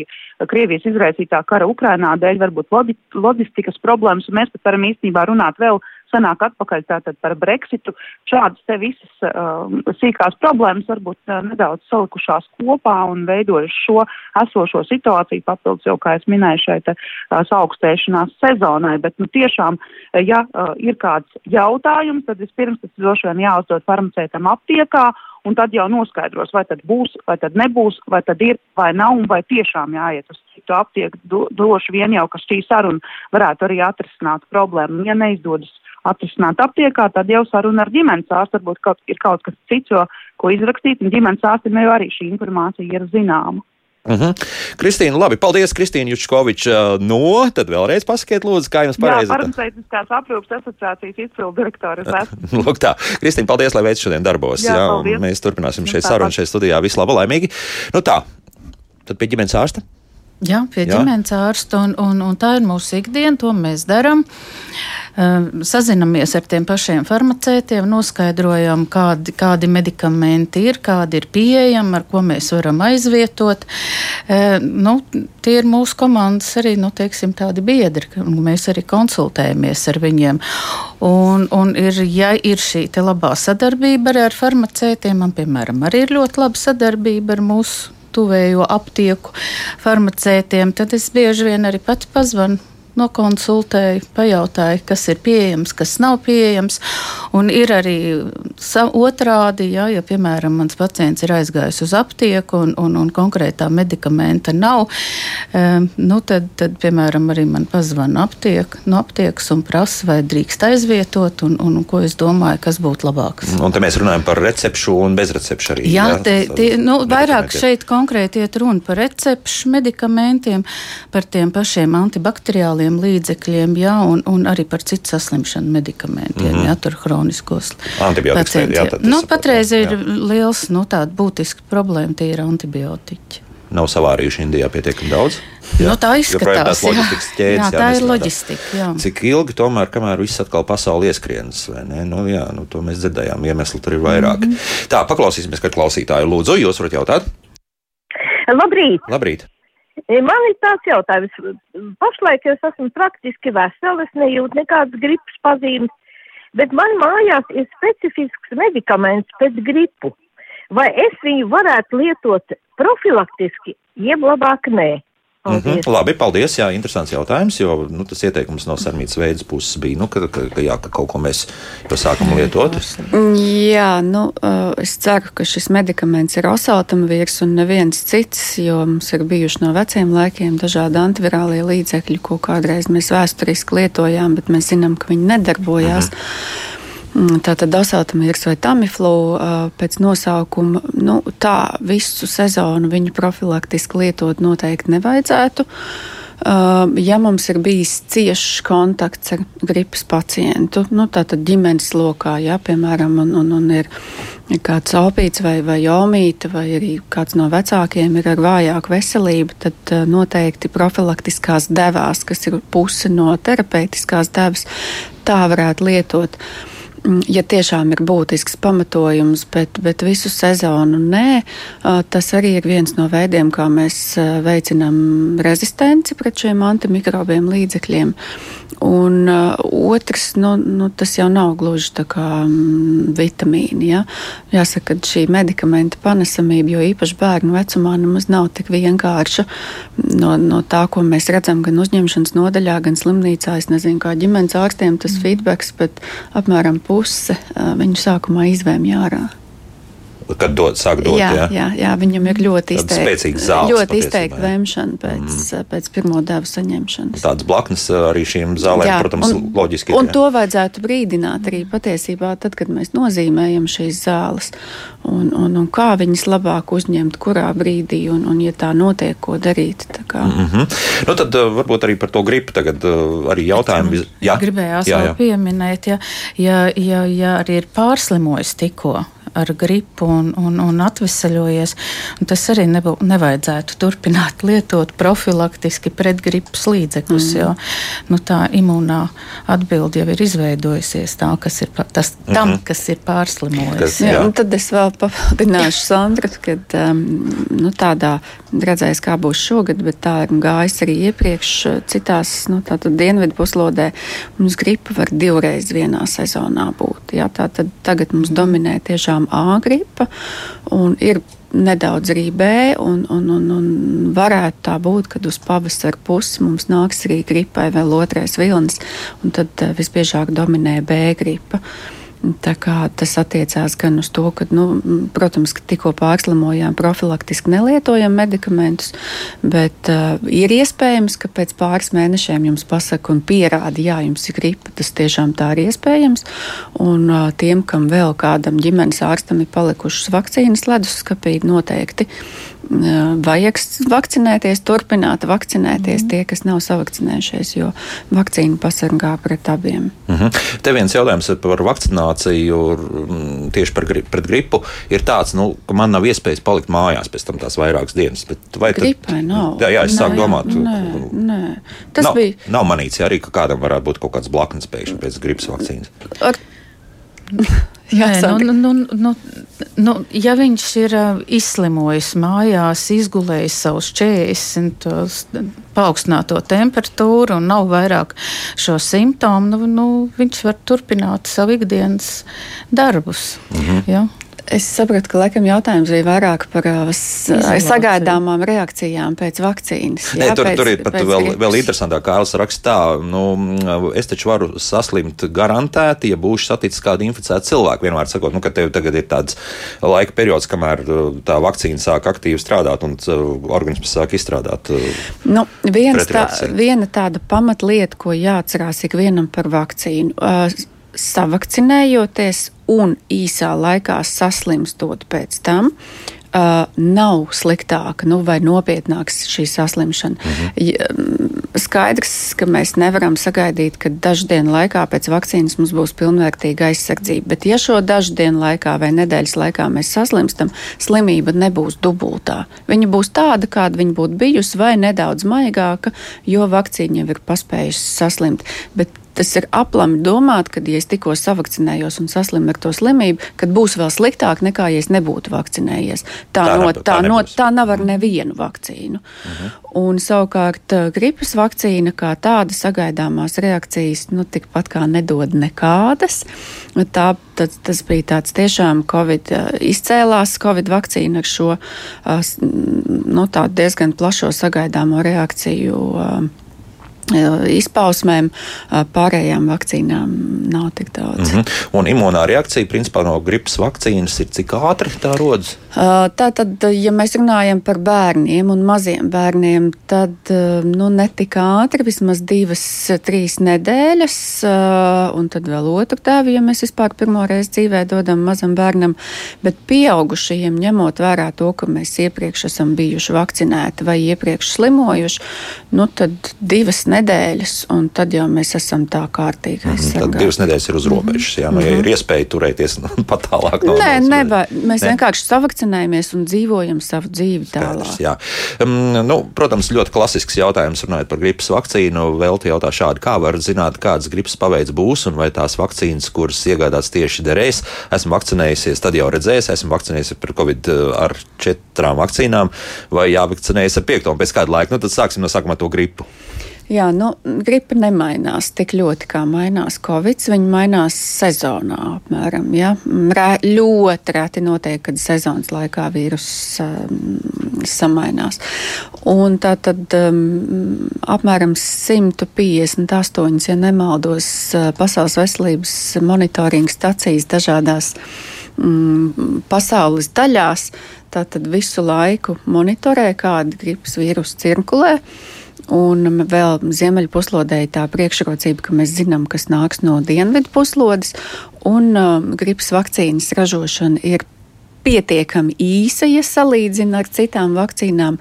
Speaker 7: Krievijas izraisītā kara Ukrainā dēļ varbūt loģistikas problēmas, un mēs pat varam īstenībā runāt vēl senāk atpakaļ tātad par Brexitu. Šādas te visas uh, sīkās problēmas varbūt uh, nedaudz salikušās kopā un veidojuši šo esošo situāciju papildus jau, kā es minēju, šai te uh, augstēšanās sezonai. Bet, nu, tiešām, ja uh, ir kāds jautājums, tad vispirms tas droši vien jāuzdod farmacētam aptiekā un tad jau noskaidros, vai tad būs, vai tad nebūs, vai tad ir, vai nav, un vai tiešām jāiet uz citu aptieku. Do, droši vien jau, ka šī saruna varētu arī atrisināt problēmu. Ja neizdodas atrisināt aptiekā, tad jau saruna ar ģimenes ārstu varbūt kaut, ir kaut kas cits, jo, ko izrakstīt, un ģimenes ārstim jau arī šī informācija ir zināma.
Speaker 1: Uh mhm. -huh. Kristīna, labi, paldies, Kristīna Jučkoviča. No, tad vēlreiz pasakiet, lūdzu, kā jums pareizi.
Speaker 7: Jā, farmaceitiskās aprūpas asociācijas izpildu direktores.
Speaker 1: Lūk tā. Kristīna, paldies, lai veids šodien darbos. Jā, jā mēs turpināsim šeit sarunu šeit studijā. Visu labu, laimīgi. Nu tā, tad pie ģimenes ārsta.
Speaker 6: Jā, pie Jā. ģimenes ārsta, un, un, un tā ir mūsu ikdiena, to mēs darām. Ehm, sazinamies ar tiem pašiem farmacētiem, noskaidrojam, kādi, kādi medikamenti ir, kādi ir pieejami, ar ko mēs varam aizvietot. Ehm, nu, tie ir mūsu komandas arī nu, teiksim, tādi biedri, un mēs arī konsultējamies ar viņiem. Un, un ir, ja ir šī labā sadarbība arī ar farmacētiem, man piemēram arī ir ļoti laba sadarbība ar mūsu tuvējo aptieku farmacētiem, tad es bieži vien arī pats pazvanu nokonsultēju, pajautāju, kas ir pieejams, kas nav pieejams. Un ir arī otrādi, ja, ja piemēram mans pacients ir aizgājis uz aptieku un, un, un konkrētā medikamenta nav, um, nu tad, tad, piemēram, arī man pazvana aptiek, no aptiekas un prasa, vai drīkst aizvietot, un, un, un ko es domāju, kas būtu labāks.
Speaker 1: Un te mēs runājam par recepšu un bezrecepšu arī.
Speaker 6: Jā, ja? te, te, nu, vairāk šeit konkrēti iet runa par recepšu medikamentiem, par tiem pašiem antibakteriāliem līdzekļiem, jā, un, un arī par citu saslimšanu medikamentiem, mm -hmm. jā, tur hroniskos
Speaker 1: pacientiem. Jā,
Speaker 6: nu, patreiz ir jā. liels, nu, tāda būtiska problēma, tie ir antibiotiķi.
Speaker 1: Nav savārījuši Indijā pietiekami daudz.
Speaker 6: Jā, nu, tā izskatās. Jā.
Speaker 1: Ķēdes,
Speaker 6: jā, tā jā, ir loģistika. Jā.
Speaker 1: Cik ilgi tomēr, kamēr viss atkal pasauli ieskrienas, vai ne? Nu, jā, nu, to mēs dzirdējām, iemesli tur ir vairāk. Mm -hmm. Tā, paklausīsimies, kad klausītāju lūdzu, jūs varat jautāt?
Speaker 8: Labrīt!
Speaker 1: Labrīt.
Speaker 8: E, man ir tāds jautājums. Pašlaik es esmu praktiski vesela, es nejūtu nekādas gripas pazīmes, bet man mājās ir specifisks medikaments pēc gripu. Vai es viņu varētu lietot profilaktiski, jeb labāk nē?
Speaker 1: Paldies. Mm -hmm. Labi, paldies. Jā, interesants jautājums, jo nu, tas ieteikums no sarmītas veidas puses bija, nu, ka, ka, ka, jā, ka kaut ko mēs jau sākam lietot.
Speaker 5: Jā, nu, es ceru, ka šis medikaments ir oseltamvīrs un neviens cits, jo mums ir bijuši no veciem laikiem dažādi antivirālie līdzekļi, ko kādreiz mēs vēsturiski lietojām, bet mēs zinām, ka viņi nedarbojās. Mm -hmm. Mm, tātad dasātamīrs vai tamiflu pēc nosaukuma, nu, tā visu sezonu viņu profilaktiski lietot noteikti nevajadzētu. Ja mums ir bijis ciešs kontakts ar gripas pacientu, nu, tātad ģimenes lokā, ja, piemēram, un, un, un ir, kāds opīts vai, vai omīte, vai arī kāds no vecākiem ir ar vājāku veselību, tad noteikti profilaktiskās devās, kas ir puse no terapeitiskās devas, tā varētu lietot. Uh, ja tiešām ir būtisks pamatojums, bet, bet visu sezonu nē, tas arī ir viens no veidiem, kā mēs veicinām rezistenci pret šiem antimikrobiem līdzekļiem. Un otrs, nu, nu, tas jau nav gluži tā kā mm, vitamīni. Ja? Jāsaka, ka šī medikamenta panesamība, jo īpaši bērnu vecumā, nemaz nav tik vienkārša. No, no tā, ko mēs redzam gan uzņemšanas nodaļā, gan slimnīcā, es nezinu, kā ģimenes ārstiem tas mm. feedbacks, bet apmēram puse viņu sākumā izvēmja ārā
Speaker 1: kad dod, sāk dot.
Speaker 5: Jā, jā. jā, jā viņam ir ļoti izteikta ļoti izteikta vēmšana pēc, mm. pēc pirmo devu saņemšanas.
Speaker 1: Tādas blaknes arī šīm zālēm, jā, protams, un, loģiski.
Speaker 5: Un jā. to vajadzētu brīdināt arī patiesībā tad, kad mēs nozīmējam šīs zāles. Un, un, un kā viņas labāk uzņemt, kurā brīdī, un, un ja tā notiek, ko darīt.
Speaker 1: Mm -hmm. nu, tad varbūt arī par to gripu tagad arī jautājumi.
Speaker 6: Jā, gribējās jā, jā. pieminēt, ja, ja, ja, ja arī ir pārslimojis tikko ar gripu un, un, un atvesaļojies. Un tas arī nebū, nevajadzētu turpināt lietot profilaktiski pret gripas līdzekļus, mm. jo nu, tā imūnā atbilde jau ir izveidojusies tā, kas ir, tas, mm -hmm. tam, kas ir pārslimojis. Kas,
Speaker 5: jā. Jā, tad es vēl papildināšu Sandra, kad um, nu, tādā redzējis, kā būs šogad, bet tā ir gājis arī iepriekš citās nu, dienvidu puslodē. Mums gripa var divreiz vienā sezonā būt. Jā, tā tad tagad mums dominē tiešām A gripa un ir nedaudz arī B, un, un, un, un varētu tā būt, ka uz pavasara pusi mums nāks arī gripai vēl otrais vilnis, un tad eh, visbiežāk dominē B gripa. Uh, Tas attiecās gan uz to, ka, nu, protams, ka tikko pārslimojām, profilaktiski nelietojam medikamentus, bet uh, ir iespējams, ka pēc pāris mēnešiem jums pasaka un pierāda, jā, jums ir gripa. Tas tiešām tā ir iespējams. Un uh, tiem, kam vēl kādam ģimenes ārstam ir palikušas vakcīnas leduskapī, noteikti vajag vakcinēties, turpināt vakcinēties mm. tie, kas nav savakcinējušies, jo vakcīna pasargā pret abiem.
Speaker 1: Mm -hmm. Te viens jautājums par vakcināciju tieši par gri pret gripu ir tāds, nu, ka man nav iespējas palikt mājās pēc tam tās vairākas dienas.
Speaker 5: Vai Gripai tad, nav.
Speaker 1: Jā, jā es sāku domāt.
Speaker 5: Nē, nē. Tas
Speaker 1: nav,
Speaker 5: bija.
Speaker 1: Nav manīts arī, ka kādam varētu būt kaut kāds blaknes pēkšņi pēc gripas vakcīnas. Ar
Speaker 6: Jā, Nē, nu, nu, nu, nu, nu, ja viņš ir uh, izslimojis mājās, izgulējis savus 40 paaugstināto temperatūru un nav vairāk šo simptomu, nu, nu, viņš var turpināt savu ikdienas darbus. Mm -hmm. ja?
Speaker 5: Es sapratu, ka laikam jautājums bija vairāk par uh, sagaidāmām reakcijām pēc vakcīnas.
Speaker 1: Jā, Nē, tur, pēc, tur ir pat vēl, gripas. vēl interesantāk, kā Alis raksta tā, nu, es taču varu saslimt garantēti, ja būšu saticis kādu inficētu cilvēku. Vienmēr sakot, nu, ka tev tagad ir tāds laika periods, kamēr uh, tā vakcīna sāk aktīvi strādāt un uh, organisms sāk izstrādāt.
Speaker 5: Nu, tā, viena tāda pamatlieta, ko jāatcerās ikvienam par vakcīnu. Savakcinējoties un īsā laikā saslimstot pēc tam, uh, nav sliktāka nu, vai nopietnāka šī saslimšana. Mhm. Skaidrs, ka mēs nevaram sagaidīt, ka dažu dienu laikā pēc vakcīnas mums būs pilnvērtīga aizsardzība. Bet, ja šo dažu dienu laikā vai nedēļas laikā mēs saslimstam, slimība nebūs dubultā. Viņa būs tāda, kāda viņa būtu bijusi, vai nedaudz maigāka, jo vakcīna jau ir paspējusi saslimt. Bet Tas ir aplami domāt, ka, ja es tikko savakcinējos un saslimu ar to slimību, tad būs vēl sliktāk nekā, ja es nebūtu vakcinējies. Tā, tā, no, tā, tā, no, tā nav ar nevienu vakcīnu. Uh mhm. -huh. Un savukārt gripas vakcīna kā tāda sagaidāmās reakcijas nu, tikpat kā nedod nekādas. Tā, tad, tas bija tāds tiešām Covid izcēlās, Covid vakcīna ar šo nu, diezgan plašo sagaidāmo reakciju izpausmēm, pārējām vakcīnām nav tik daudz. Mm
Speaker 1: -hmm. Un imunā reakcija principā no gripas vakcīnas ir cik ātri tā rodas?
Speaker 5: Tā tad, ja mēs runājam par bērniem un maziem bērniem, tad nu, ne tik ātri, vismaz divas, trīs nedēļas, un tad vēl otru tēvu, ja mēs vispār pirmo reizi dzīvē dodam mazam bērnam, bet pieaugušajiem ņemot vērā to, ka mēs iepriekš esam bijuši vakcinēti vai iepriekš slimojuši, nu tad divas nedēļas nedēļas, un tad jau mēs esam tā kārtīgi
Speaker 1: Mm,
Speaker 5: aizsargāti.
Speaker 1: tad divas nedēļas ir uz robežas. Jā, nu, ja ir iespēja turēties nu, pat tālāk. no
Speaker 5: Nē, neba, mēs
Speaker 1: Ne?
Speaker 5: vienkārši savakcinējamies un dzīvojam savu dzīvi tālāk.
Speaker 1: Skaidrs, jā. um, nu, protams, ļoti klasisks jautājums runājot par gripas vakcīnu. Vēl te jautā šādi, kā var zināt, kādas gripas paveids būs un vai tās vakcīnas, kuras iegādāts tieši derēs. Esmu vakcinējusies, tad jau redzēs, esmu vakcinējusies par covid uh, ar četrām vakcīnām, vai jāvakcinējas ar piekto un pēc kāda laika. Nu, tad sāksim no sākuma to gripu.
Speaker 5: Jā, nu, gripa nemainās tik ļoti, kā mainās Covid. Viņa mainās sezonā apmēram. Ja? Rē, ļoti reti notiek, kad sezonas laikā vīruss um, samainās. Un tā tad um, apmēram 158, ja nemaldos, uh, Pasaules veselības monitoringa stacijas dažādās mm, pasaules daļās. Tātad visu laiku monitorē, kāda gripas vīrusu cirkulē. Un vēl ziemeļu puslodē ir tā priekšrocība, ka mēs zinām, kas nāks no dienvidu puslodes, un um, gripas vakcīnas ražošana ir pietiekami īsa, ja salīdzina ar citām vakcīnām.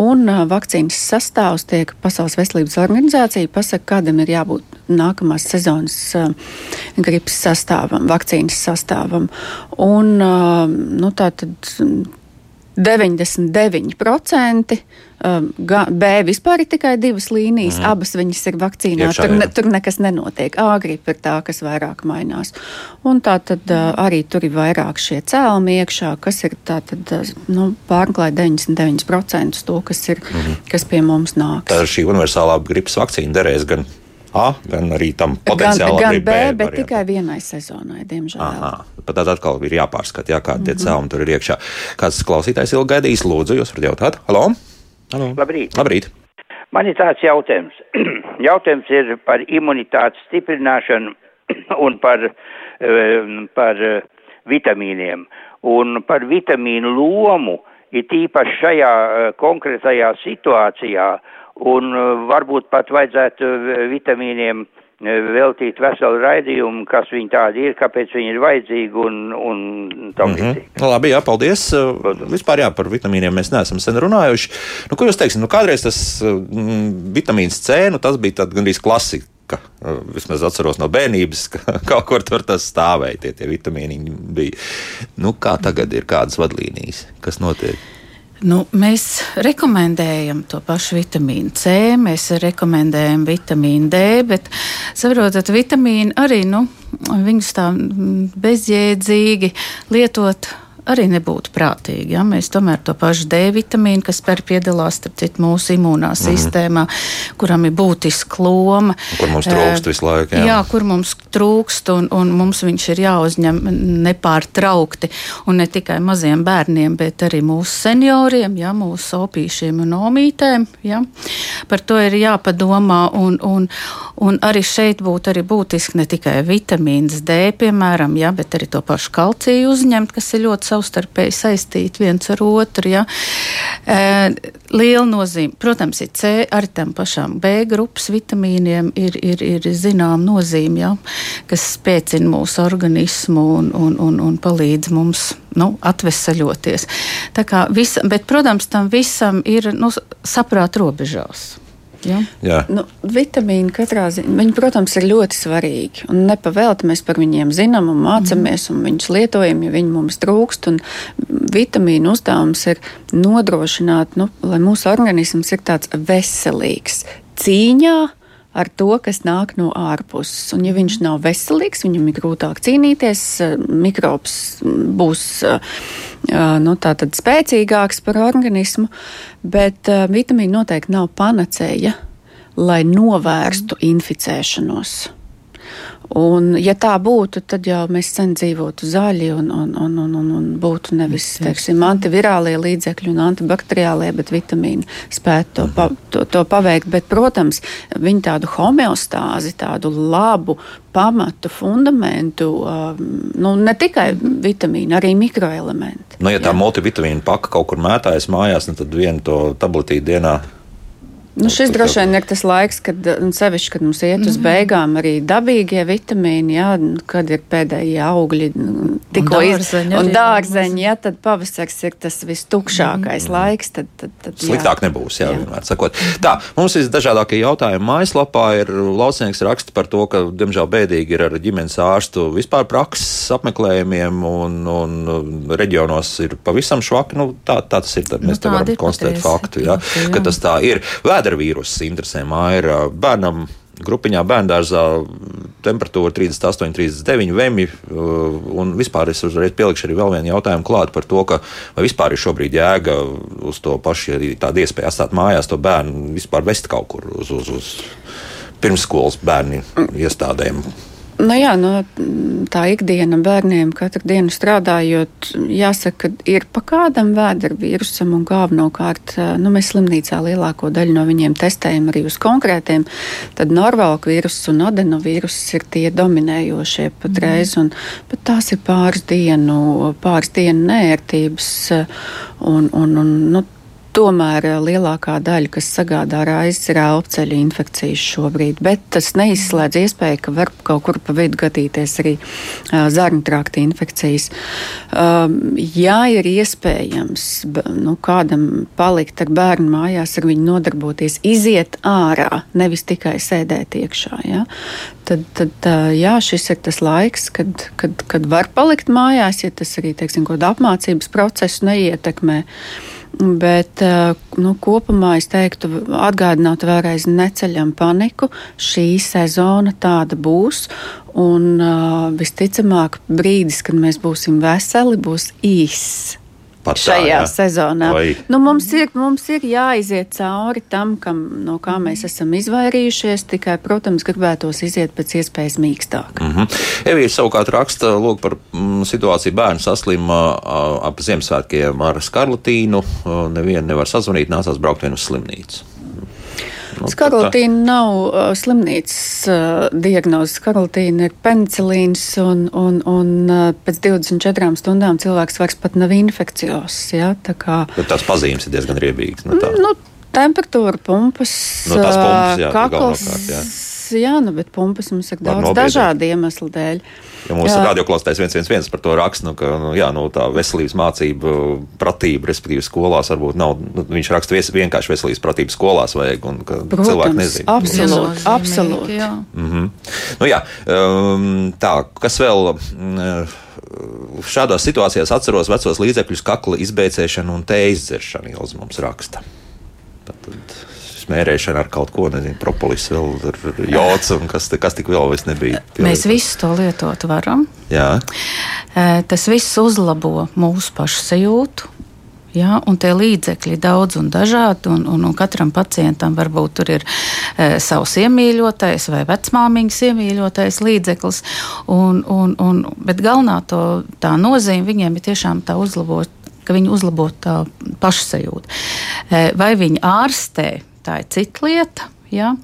Speaker 5: Un uh, vakcīnas sastāvs tiek Pasaules veselības organizācija pasaka, kādam ir jābūt nākamās sezonas uh, gripas sastāvam, vakcīnas sastāvam. Un, uh, nu, tā tad 99%. Um, B vispār ir tikai divas līnijas, mm. abas viņas ir vakcīnā.
Speaker 1: Iekšā,
Speaker 5: Tur, ne, tur nekas nenotiek. A gripa ir tā, kas vairāk mainās. Un tā tad uh, arī tur ir vairāk šie cēlumi iekšā, kas ir tā tad, uh, nu, pārklāj 99% to, kas, ir, mm kas pie mums nāk.
Speaker 1: Tā ir šī universālā gripas vakcīna derēs gan A, gan arī tam
Speaker 5: Gan,
Speaker 1: potenciāli
Speaker 5: gan
Speaker 1: arī
Speaker 5: B,
Speaker 1: B.
Speaker 5: bet
Speaker 1: variantam.
Speaker 5: tikai vienai sezonai, diemžēl.
Speaker 1: Aha, pat tad atkal ir jāpārskata, jā, kādi
Speaker 5: Mhm.
Speaker 1: tie cēlumi tur ir iekšā. Kāds klausītājs ilgi gaidījis, lūdzu, jūs varat jautāt? Halo? Halo?
Speaker 9: Labrīt.
Speaker 1: Labrīt.
Speaker 9: Man ir tāds jautājums. jautājums ir par imunitātes stiprināšanu un par, eh, par eh, vitamīniem. Un par vitamīnu lomu ir tīpaši šajā eh, konkrētajā situācijā. Un eh, varbūt pat vajadzētu eh, vitamīniem eh, veltīt veselu raidījumu, kas viņi tādi ir, kāpēc viņi ir vajadzīgi un, un tam
Speaker 1: Mhm.
Speaker 9: līdzīgi.
Speaker 1: Nu, Labi, jā, paldies. Uh, Vispār jā, par vitamīniem mēs neesam sen runājuši. Nu, ko jūs teiksiet? Nu, kādreiz tas mm, vitamīns C, nu, tas bija gandrīz klasika. Uh, Vismaz atceros no bērnības, ka kaut kur tur tas stāvēja, tie, tie vitamīni bija. Nu, kā tagad ir kādas vadlīnijas? Kas notiek?
Speaker 6: Nu, mēs rekomendējam to pašu vitamīnu C, mēs rekomendējam vitamīnu D, bet saprotat, vitamīni arī nu, viņus tā bezjēdzīgi lietot. Arī nebūtu prātīgi. Ja? Mēs tomēr to pašu D vitamīnu, kas piedalās citu, mūsu imūnā mm. sistēmā, kuram ir būtiska loma.
Speaker 1: Kur mums trūkst visu laiku, jā.
Speaker 6: jā, kur mums trūkst, un, un mums viņš ir jāuzņem nepārtraukti. Un ne tikai maziem bērniem, bet arī mūsu senioriem, ja, mūsu opīšiem un omītēm. Ja. Par to ir jāpadomā. Un, un, un arī šeit būtu arī būtiski ne tikai vitamīns D, piemēram, ja, bet arī to pašu kalciju uzņemt, kas ir ļoti savstarpēji saistīti viens ar otru. Ja. E, liela nozīme, protams, ir C, arī tam pašām B grupas vitamīniem ir, ir, ir zinām nozīme, ja, kas spēcina mūsu organismu un, un, un, un palīdz mums nu, atvesaļoties. Visa, bet, protams, tam visam ir nu, saprāt robežās. Ja?
Speaker 1: Jā.
Speaker 5: Nu, vitamīni katrā ziņā, viņi, protams, ir ļoti svarīgi. Un nepavēlti mēs par viņiem zinām un mācāmies, un viņus lietojam, ja viņi mums trūkst. Un vitamīnu uzdevums ir nodrošināt, nu, lai mūsu organisms ir tāds veselīgs cīņā ar to, kas nāk no ārpuses. Un, ja viņš nav veselīgs, viņam ir grūtāk cīnīties, eh, mikrobs būs eh, eh, nu, spēcīgāks par organismu, bet vitamīni noteikti nav panacēja, lai novērstu inficēšanos. Un, ja tā būtu, tad jau mēs sen dzīvotu zaļi un, un, un, un, un, un būtu nevis teiksim, antivirālie līdzekļi un antibakteriālie, bet vitamīni spētu to, pa, to, to paveikt. Bet, protams, viņi tādu homeostāzi, tādu labu pamatu, fundamentu, um, nu, ne tikai vitamīni, arī mikroelementi.
Speaker 1: Nu, ja tā multivitamīna paka kaut kur mētājas mājās, nu, tad vienu to tabletīti dienā
Speaker 5: Nu, šis droši vien ir tas laiks, kad, sevišķi, kad mums iet uz beigām arī dabīgie vitamīni, jā, kad ir pēdējie augļi, tikko
Speaker 6: dārzeņi
Speaker 5: un dārzeņi, jā, tad pavasars ir tas vistukšākais laiks. Tad, tad, tad, jā.
Speaker 1: Sliktāk nebūs, jā, jā. vienmēr sakot. Tā, mums ir dažādākie jautājumi. Mājaslapā ir lauciņš raksta par to, ka, diemžēl, bēdīgi ir ar ģimenes ārstu vispār prakses apmeklējumiem, un, un reģionos ir pavisam švaki. Nu, tā, tā tas ir. Tad mēs
Speaker 6: Nu,
Speaker 1: te varam konstatēt faktu, jā,
Speaker 6: Faktu, jā.
Speaker 1: ka tas tā ir. Vēdervīruss interesē māja bērnam. Grupiņā bērngārzā temperatūra 38, 39, vemi. uh, Un vispār es uzreiz pielikšu arī vēl vienu jautājumu klāt par to, ka vai vispār ir šobrīd jēga uz to pašu, ja ir tāda iespēja atstāt mājās to bērnu, vispār vest kaut kur uz, uz, uz pirmsskolas bērnu iestādēm.
Speaker 5: Nu jā, no tā ikdiena bērniem katru dienu strādājot, jāsaka, ka ir pa kādam vēdera vīrusam un galvenokārt nu, mēs slimnīcā lielāko daļu no viņiem testējam arī uz konkrētiem. Tad norvalka vīruss un adenovīruss ir tie dominējošie patreiz, un pat tās ir pāris dienu, pāris dienu nērtības. Un, un, un, nu, Tomēr eh, lielākā daļa, kas sagādā raizes, ir elpoceļa infekcijas šobrīd, bet tas neizslēdz iespēju, ka var kaut kur pa vidu gadīties arī uh, zarnu trakta infekcijas. Um, ja ir iespējams nu, kādam palikt ar bērnu mājās, ar viņu nodarboties, iziet ārā, nevis tikai sēdēt iekšā. Ja? Tad, tad uh, jā, šis ir tas laiks, kad, kad, kad var palikt mājās, ja tas arī teiksim, apmācības procesu neietekmē. Bet eh, nu, kopumā es teiktu, atgādināt vēlreiz, neceļam paniku. Šī sezona tāda būs. Un uh, visticamāk, brīdis, kad mēs būsim veseli, būs īss.
Speaker 1: Pat tā,
Speaker 5: Šajā
Speaker 1: jā.
Speaker 5: sezonā
Speaker 1: Vai-
Speaker 5: nu, mums, ir, mums ir jāiziet cauri tam, kam, no kā mēs esam izvairījušies. Tikai, protams, gribētos iziet pēc iespējas mīkstāk.
Speaker 1: Mm -hmm. Evija savukārt raksta lūk, par mm, situāciju bērnu saslimā ā, ap Ziemassvētkiem ar skarlatīnu. Nevienu nevar sazvanīt, nācās braukt vien uz slimnīcu. Nu,
Speaker 5: Skarlatīna nav uh, slimnīcas uh, diagnoze. Skarlatīna ir penicilīns, un, un, un uh, pēc 24 stundām cilvēks vairs pat nav infekcijos. Ja? Tā kā
Speaker 1: Bet tās pazīmes ir diezgan riebīgas. Nu, tā.
Speaker 5: nu, temperatūra, pumpas,
Speaker 1: Nu, pumpas,
Speaker 5: uh,
Speaker 1: jā,
Speaker 5: kakls.
Speaker 1: jā.
Speaker 5: Nu, bet pumpas mums ir daudz dažādu iemeslu dēļ.
Speaker 1: Ja
Speaker 5: Jā.
Speaker 1: radioklausītājs viens, viens, viens par to raksta, nu, ka nu, jā, nu, tā veselības mācība, pratība, respektīvi, skolās varbūt nav. Nu, viņš raksta vies, vienkārši veselības pratību skolās vajag, un ka cilvēki
Speaker 5: Protams,
Speaker 1: nezina.
Speaker 5: absolūti. Absolūti.
Speaker 6: jā.
Speaker 1: Mm -hmm. nu, jā, um, tā, kas vēl mm, šādās situācijās atceros vecos līdzekļus, kakla izbēcēšanu un tējas dzeršanu, Ilza mums raksta. Tad smērēšana ar kaut ko, nezinu, propolis, vēl jods un kas, kas tik vēl vairs nebija.
Speaker 6: Mēs visu to lietot varam.
Speaker 1: Jā,
Speaker 6: Tas viss uzlabo mūsu pašsajūtu. Ja, un tie līdzekļi daudz un dažādi, un, un, un katram pacientam varbūt tur ir e, savs iemīļotais vai vecmāmiņas iemīļotais līdzeklis. Un, un, un, bet galvenā to, tā nozīme viņiem ir tiešām tā uzlabot, ka viņi uzlabo tā pašsajūtu. E, vai viņi ārstē, tā ir cita lieta. Ja?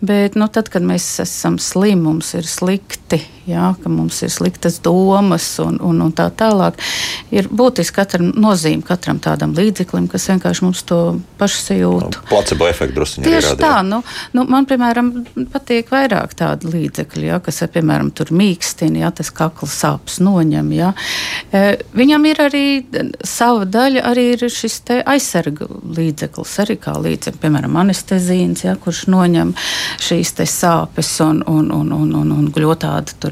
Speaker 6: Bet, nu, tad, kad mēs esam slimi, mums ir slikti, ja? ka mums ir sliktas domas un, un, un tā tālāk, ir būtiski katram nozīme katram tādam līdzeklim, kas vienkārši mums to pašsajūtu.
Speaker 1: placebo efektu druskuļi arī
Speaker 6: Tieši tā, nu, nu, man, piemēram, patīk vairāk tādu līdzekļu, ja, kas, piemēram, tur mīkstina, ja tas kakla sāpes noņem. Ja. E, Viņam ir arī sava daļa, arī ir šis te aizsarga līdzeklis, arī kā līdzeklis, piemēram, anestezīns, ja, kurš noņem šīs te sāpes un, un, un, un, un, un gļotādi tur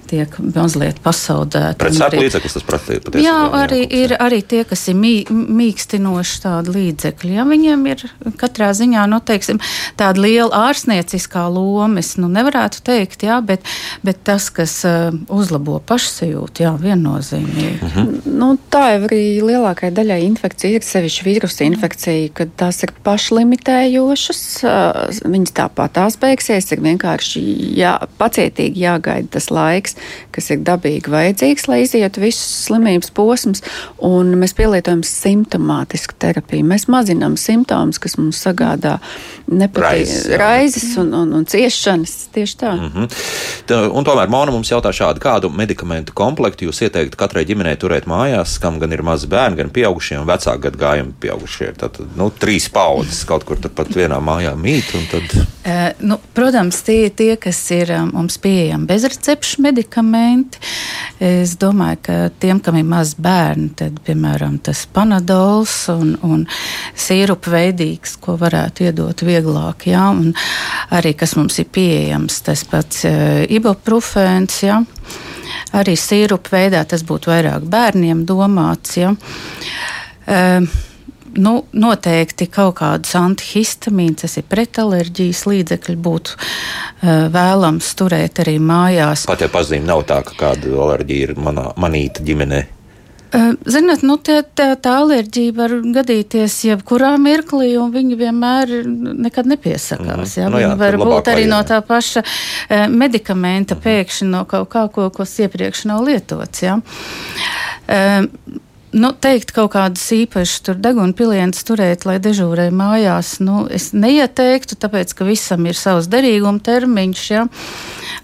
Speaker 6: tiek mazliet pasaudēti.
Speaker 1: Pret sāpju līdzeklis tas prati- patiesībā.
Speaker 6: Jā, arī
Speaker 1: kas,
Speaker 6: ir arī tie, kas ir mī, mīkstinoši tādi līdzekļi. Ja, viņiem ir katrā ziņā nu, teiksim, tāda liela ārstnieciskā loma. Es nu, nevarētu teikt, jā, bet, bet tas, kas uh, uzlabo pašsajūtu, jā, viennozīmīgi.
Speaker 1: Mhm.
Speaker 5: Nu, tā jau arī lielākajai daļai infekcija ir sevišķi vīrusu infekcija, kad tās ir pašlimitējošas. ā, Viņas tāpat tās beigsies. Ir vienkārši jā, pacietīgi jāgaida tas laiks, kas ir dabīgi vajadzīgs, lai izietu visus slimības posmus. Un mēs pielietojam simptomātisku terapiju. Mēs mazinām simptomus, kas mums sagādā
Speaker 1: Raizes,
Speaker 5: nepatīk
Speaker 1: jā.
Speaker 5: raizes un, un, un ciešanas. Tieši tā. Mm.
Speaker 1: Mhm. Tā, Un tomēr Mona mums jautā šādu, kādu medikamentu komplektu jūs ieteiktu katrai ģimenei turēt mājās, kam gan ir mazi bērni, gan pieaugušie un vecāku gadu gājumu pieaugušie. Tad, nu, trīs paudzes kaut kur pat vienā mājā mīt. Tad...
Speaker 6: Uh, nu, protams, tie ir tie, kas ir um, mums pieejami bezrecepšu medikamenti. Es domāju, ka tiem, kam ir maz bērni, tad, piemēram, tas panadols un, un sīrupu veidīgs, ko varētu iedot vieglāk, jā, un arī kas mums ir pieejams, tas pats uh, ibuprofēns, jā. Arī sīrupu veidā tas būtu vairāk bērniem domāts, jā. Uh, nu, noteikti kaut kādus antihistamīnus, tas ir pretalerģijas līdzekļi, būtu uh, vēlams turēt arī mājās.
Speaker 1: Pat ja pazīme nav tā, ka kāda alerģija ir manā, manīta ģimenē.
Speaker 6: Ziniet, nu, tā, tā, tā alerģija var gadīties jebkurā mirklī, un viņi vienmēr nekad nepiesakās. Jā, mm. nu, jā, var būt arī jā. no tā paša medikamenta mm. pēkšņi no kaut kā, ko, kas iepriekš nav lietots. Jā. Nu, teikt kaut kādas īpašas deguna pilienas turēt, lai dežūrē mājās, nu, es neieteiktu, tāpēc, ka visam ir savs derīguma termiņš, ja,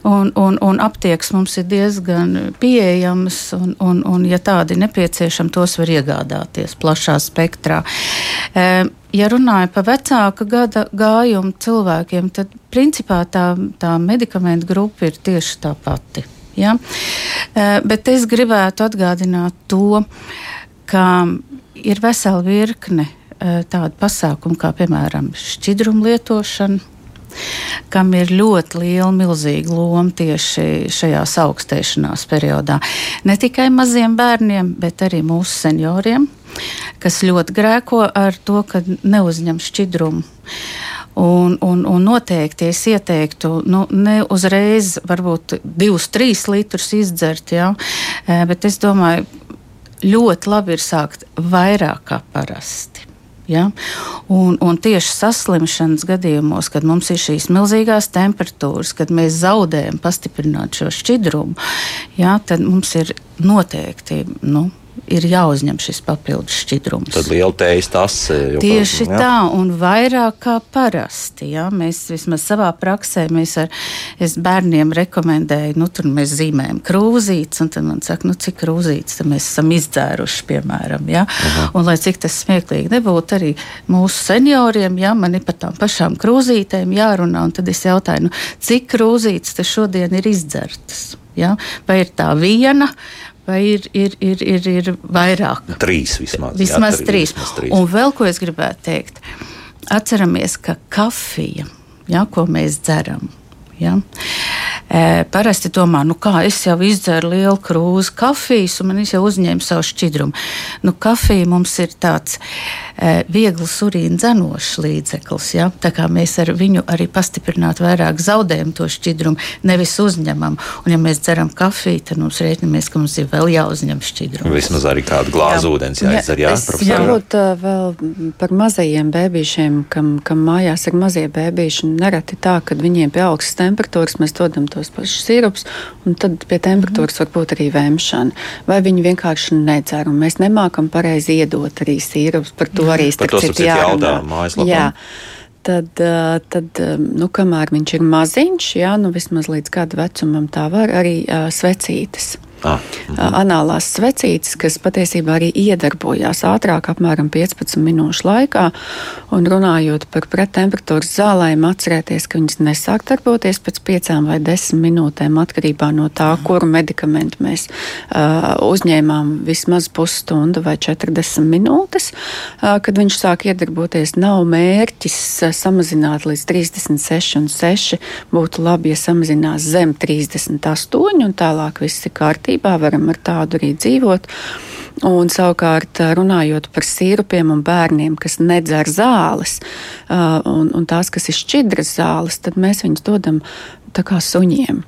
Speaker 6: un, un, un aptieks mums ir diezgan pieejams, un, un, un ja tādi nepieciešami, tos var iegādāties plašā spektrā. Ja runāju par vecāka gada gājumu cilvēkiem, tad principā tā, tā medikamentu grupa ir tieši tā pati. Ja? Bet es gribētu atgādināt to, ka ir vesela virkne eh, tādu pasākumu, kā piemēram šķidrumu lietošana, kam ir ļoti liela, milzīga loma tieši šajās augstēšanās periodā. Ne tikai maziem bērniem, bet arī mūsu senioriem, kas ļoti grēko ar to, ka neuzņem šķidrumu. Un, un, un noteikti es ieteiktu, nu, ne uzreiz, varbūt divus, trīs litrus izdzert, ja, eh, bet es domāju, ļoti labi ir sākt vairāk kā parasti. Ja? Un, un tieši saslimšanas gadījumos, kad mums ir šīs milzīgās temperatūras, kad mēs zaudējam pastiprināt šo šķidrumu, ja, tad mums ir noteikti. Nu, ir jāuzņem šis papildus šķidrums.
Speaker 1: Tad liela tējas tas ir.
Speaker 6: Tieši jā. tā, un vairāk kā parasti. Jā. Mēs vismaz savā praksē, mēs ar bērniem rekomendējam, nu, tur mēs zīmējam krūzītes, un tad man saka, nu, cik krūzītes mēs esam izdzēruši, piemēram. Jā. Aha. Un, lai cik tas smieklīgi nebūtu, arī mūsu senioriem, jā, man ir par tām pašām krūzītēm jārunā, un tad es jautāju, nu, cik krūzītes te šodien ir izdzertas. Ja? Vai ir tā viena, vai ir, ir, ir, ir, ir vairāk?
Speaker 1: Trīs vismaz.
Speaker 6: Vismaz, jā, trīs. vismaz trīs. Un vēl ko es gribētu teikt. Atceramies, ka kafija, ja, ko mēs dzeram, ja, e, parasti domā, nu kā es jau izdzeru lielu krūzi kafijas, un man jau uzņēmu savu šķidrumu. Nu, kafija mums ir tāds E, viegls urīna dzenošs līdzeklis. Ja? Tā kā mēs ar viņu arī pastiprināt vairāk zaudējam to šķidrumu, nevis uzņemam. Un, ja mēs dzeram kafiju, tad mums rēķinamies, ka mums ir vēl jāuzņem šķidrums.
Speaker 1: Vismaz arī kādu glāzi jā. ūdens jāizdzer. Jā,
Speaker 5: jā varbūt vēl par mazajiem bēbīšiem, kam, kam mājās ir mazie bēbīši. Nereti tā, ka viņiem pie augstas temperatūras mēs dodam tos pašus sīrupus, un tad pie temperatūras var būt arī vēmšana. Vai viņi vienkārši nedzer, un mēs nemākam pareizi iedot arī sīrupus par to to arī
Speaker 1: starp citu jārunā. Jā.
Speaker 5: Tad, tad nu, kamēr viņš ir maziņš, jā, nu, vismaz līdz gada vecumam, tā var arī uh, svecītes. Ah, -hmm. Anālās svecītes, kas patiesībā arī iedarbojās ātrāk, apmēram 15 minūšu laikā. Un runājot par prettemperatūras zālēm, atcerieties, ka viņas nesāk darboties pēc 5 vai 10 minūtēm atkarībā no tā, mm kuru medikamentu mēs uh, uzņēmām vismaz pusstundu vai 40 minūtes. Uh, kad viņš sāk iedarboties, nav mērķis uh, samazināt līdz 36 un 6. Būtu labi, ja samazinās zem 38 un tālāk viss ir kārtībā varam ar tādu arī dzīvot. Un savukārt, runājot par sīrupiem un bērniem, kas nedzer zāles, un, un tās, kas ir šķidras zāles, tad mēs viņus dodam tā kā suņiem.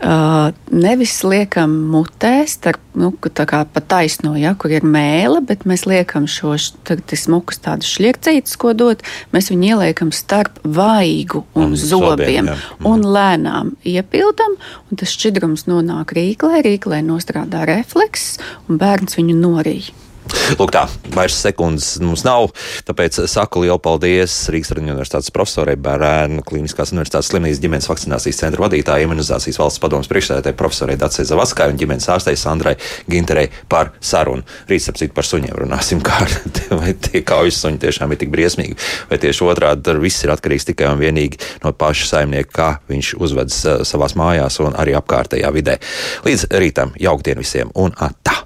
Speaker 5: Uh, nevis liekam mutē, starp, nu, tā kā pa taisno, ja, kur ir mēle, bet mēs liekam šo smukus tādus šļircītus, ko dot, mēs viņu ieliekam starp vaigu un, un zobiem, zobiem un lēnām iepildam, un tas šķidrums nonāk rīklē, rīklē nostrādā refleks, un bērns viņu norīja.
Speaker 1: Lūk, tā, vairs sekundes mums nav, tāpēc saku lielu paldies Rīgas Traģiņu universitātes profesorai Bērnu Kliniskās universitātes slimnīcas ģimenes vakcinācijas centra vadītājai, imunizācijas valsts padomas priekšsēdētāji profesorai Dacei Zavaskai un ģimenes ārstei Sandrai Ginterei par sarunu. Rīt, sapcīt, par suņiem runāsim, kā vai tie kaujas suņi tiešām ir tik briesmīgi, vai tieši otrādi, viss ir atkarīgs tikai un vienīgi no paša saimnieka, kā viņš uzvedas savās mājās un arī apkārtējā vidē. Līdz rītam, jauktdien visiem un tā!